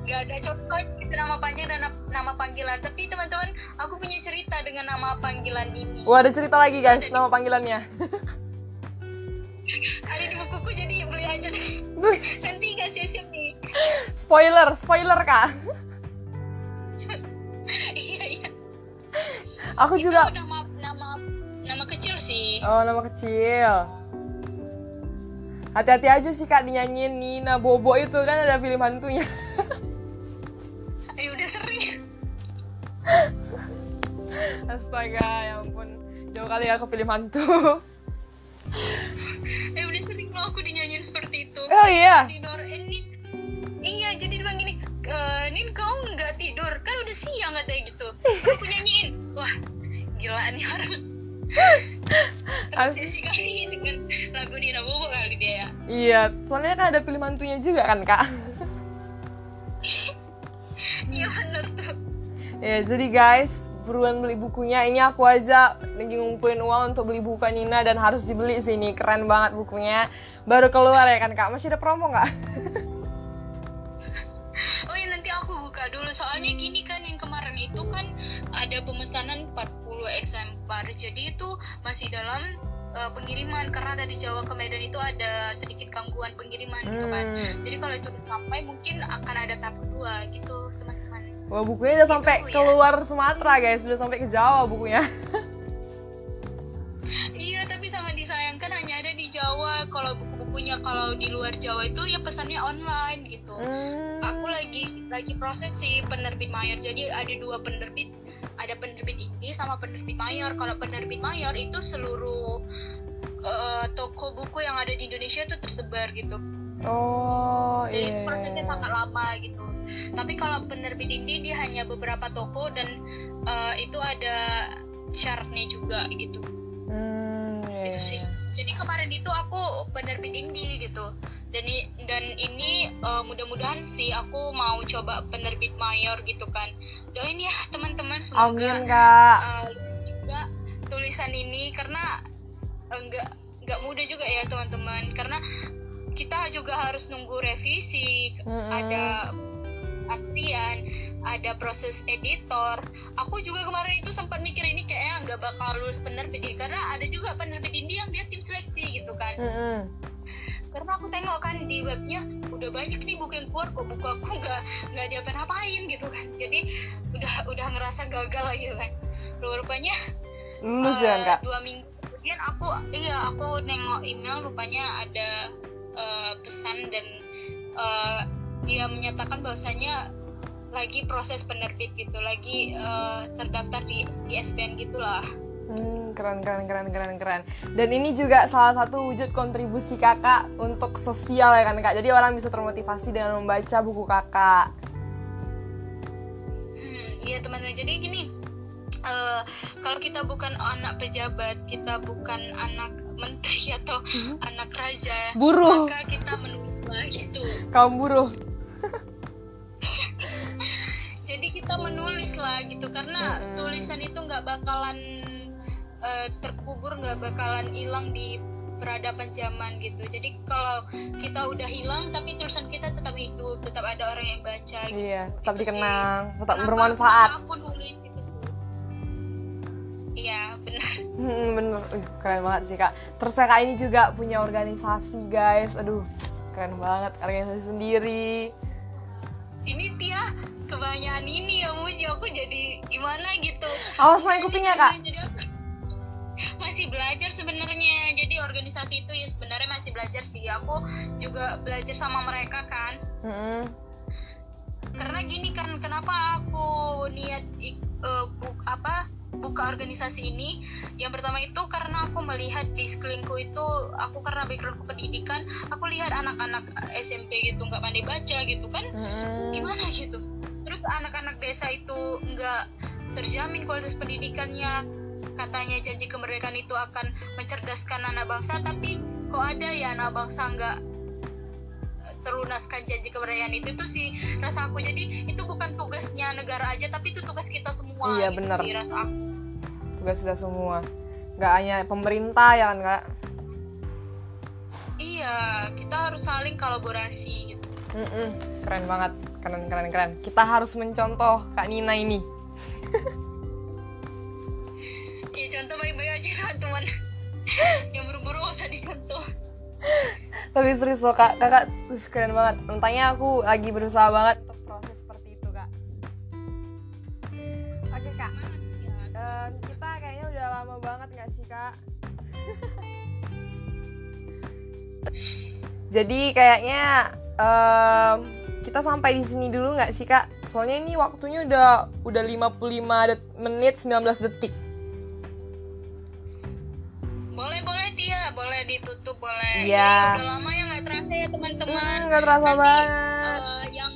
gak ada contoh gitu nama panjang dan na- nama panggilan tapi teman-teman aku punya cerita dengan nama panggilan ini Wah ada cerita lagi guys nama panggilannya. ada di bukuku jadi beli aja deh nanti kasih siap nih spoiler, spoiler kak. iya iya Aku itu juga. nama nama nama kecil sih Oh nama kecil. Hati-hati aja sih kak dinyanyiin Nina Bobo itu kan ada film hantunya. Eh udah sering. Astaga, ya ampun. Jauh kali ya aku film hantu. eh udah sering loh aku dinyanyiin seperti itu. Oh iya. tidur. Eh, Nin. Iya jadi bilang gini e, Nin kau nggak tidur? Kan udah siang katanya gitu. Aku nyanyiin. Wah gila nih orang. As- Obsesi kali dengan lagu Nina Bobo kali dia ya. Iya, soalnya kan ada film hantunya juga kan kak. iya bener tuh Ya, jadi guys, buruan beli bukunya. Ini aku aja lagi ngumpulin uang untuk beli buku Nina dan harus dibeli sini. Keren banget bukunya. Baru keluar ya kan kak? Masih ada promo nggak? oh iya nanti aku buka dulu soalnya gini kan yang kemarin itu kan ada pemesanan 40 eksemplar jadi itu masih dalam uh, pengiriman karena dari Jawa ke Medan itu ada sedikit gangguan pengiriman gitu kan Hmm. jadi kalau itu udah sampai mungkin akan ada tahap kedua gitu teman-teman Wah bukunya udah sampai Itu ya. keluar Sumatera guys, udah sampai ke Jawa bukunya. iya tapi sangat disayangkan hanya ada di Jawa kalau buku-bukunya kalau di luar Jawa itu ya pesannya online gitu Hmm. aku lagi lagi proses sih penerbit mayor jadi ada dua penerbit ada penerbit ini sama penerbit mayor. Kalau penerbit mayor itu seluruh eh, toko buku yang ada di Indonesia itu tersebar gitu. Oh jadi iya. prosesnya sangat lama gitu. Tapi kalau penerbit indie dia hanya beberapa toko dan eh, itu ada syaratnya juga gitu. Hmm, iya. itu sih. jadi kemarin itu aku penerbit indie gitu. Dan dan ini eh, mudah-mudahan sih aku mau coba penerbit mayor gitu kan doain ya teman-teman semoga Amin kak. eh, juga tulisan ini karena eh, nggak nggak mudah juga ya teman-teman karena kita juga harus nunggu revisi Mm-mm. ada antrian ada proses editor aku juga kemarin itu sempat mikir ini kayaknya nggak bakal lulus penerbit ini karena ada juga penerbit indie yang dia tim seleksi gitu kan Mm-mm. karena aku tengok kan di webnya udah banyak nih buku yang keluar kok buku aku nggak nggak diapa-apain gitu kan jadi udah udah ngerasa gagal gitu kan rupanya Lulus eh, ya kak? dua minggu kemudian aku iya aku nengok email rupanya ada eh, pesan dan eh, dia menyatakan bahwasanya lagi proses penerbit gitu lagi eh, terdaftar di ISBN gitulah Hmm, keren keren keren keren keren. Dan ini juga salah satu wujud kontribusi kakak untuk sosial ya kan kak. Jadi orang bisa termotivasi dengan membaca buku kakak. Hmm, iya teman-teman. Jadi gini, eh, kalau kita bukan anak pejabat, kita bukan anak menteri atau anak raja, Buruh, maka kita menulis gitu. kaum buruh. Jadi kita menulis lah gitu, karena Mm-mm. tulisan itu nggak bakalan eh, terkubur, nggak bakalan hilang di peradaban zaman gitu. Jadi kalau kita udah hilang, tapi tulisan kita tetap hidup, tetap ada orang yang baca. Gitu. Iya, tetap Itu sih. dikenang, tetap Kenapa- bermanfaat. Aku nulis itu sih. Iya benar. Hmm, bener, keren banget sih kak. Terus kakak ini juga punya organisasi guys. Aduh, keren banget organisasi sendiri. ini Tia kebanyakan ini ya Muji aku jadi gimana gitu. Awas main kupingnya kak. Jadi aku masih belajar sebenarnya. Jadi organisasi itu ya sebenarnya masih belajar sih. Aku juga belajar sama mereka kan. Mm-mm. karena gini kan kenapa aku niat ik- eh, bu- apa buka organisasi ini? Yang pertama itu karena aku melihat di sekelilingku itu aku karena backgroundku pendidikan aku lihat anak-anak SMP gitu nggak pandai baca gitu kan? Mm-mm. gimana gitu anak-anak desa itu nggak terjamin kualitas pendidikannya katanya janji kemerdekaan itu akan mencerdaskan anak bangsa tapi kok ada ya anak bangsa nggak eh, terlunaskan janji kemerdekaan itu itu sih rasa aku jadi itu bukan tugasnya negara aja tapi itu tugas kita semua Iya, gitu benar. rasa aku Tugas kita semua. Nggak hanya pemerintah ya kan kak. iya kita harus saling kolaborasi gitu Mm-mm, keren banget. Keren keren keren. Kita harus mencontoh kak Nina ini. Iya contoh baik-baik aja teman-teman yang buru-buru gak usah dicontoh. Tapi serius loh kak. Kakak uh, keren banget. Entahnya aku lagi berusaha banget untuk proses seperti itu kak. Oke kak. Em, kita kayaknya udah lama banget gak sih kak? Jadi kayaknya em, kita sampai di sini dulu nggak sih kak soalnya ini waktunya udah udah 55 det- menit 19 detik boleh boleh Tia boleh ditutup boleh Iya. Ya, udah lama ya nggak terasa ya teman-teman Hmm, nggak terasa Nanti, banget. eh, yang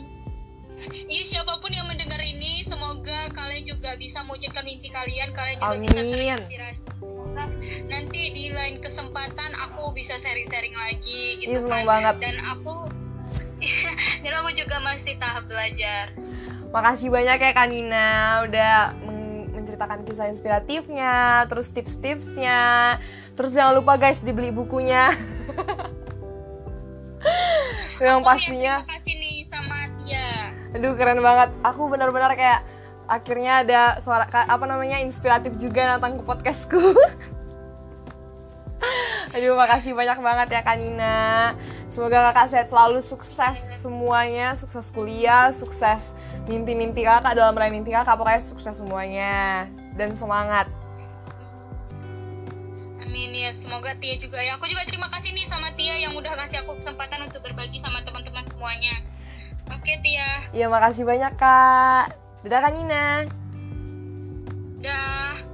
Iya siapa pun yang mendengar ini semoga kalian juga bisa mewujudkan mimpi kalian kalian juga bisa Amin. terinspirasi semoga nanti di lain kesempatan aku bisa sharing-sharing lagi gitu Ih, kan banget. dan aku dan aku juga masih tahap belajar Makasih banyak ya Kak Nina udah men- menceritakan kisah inspiratifnya, terus tips-tipsnya. Terus jangan lupa guys dibeli bukunya. Yang Aku pastinya, ya, kasih nih sama Tia aduh keren banget. Aku benar-benar kayak akhirnya ada suara apa namanya inspiratif juga datang ke podcastku. Aduh makasih banyak banget ya Kak Nina Semoga kakak sehat selalu sukses semuanya Sukses kuliah, sukses mimpi-mimpi kakak dalam meraih mimpi kakak Pokoknya sukses semuanya Dan semangat Amin ya, semoga Tia juga ya. Aku juga terima kasih nih sama Tia yang udah kasih aku kesempatan untuk berbagi sama teman-teman semuanya. Oke Tia, Ya makasih banyak kak Dadah Kak Nina dah.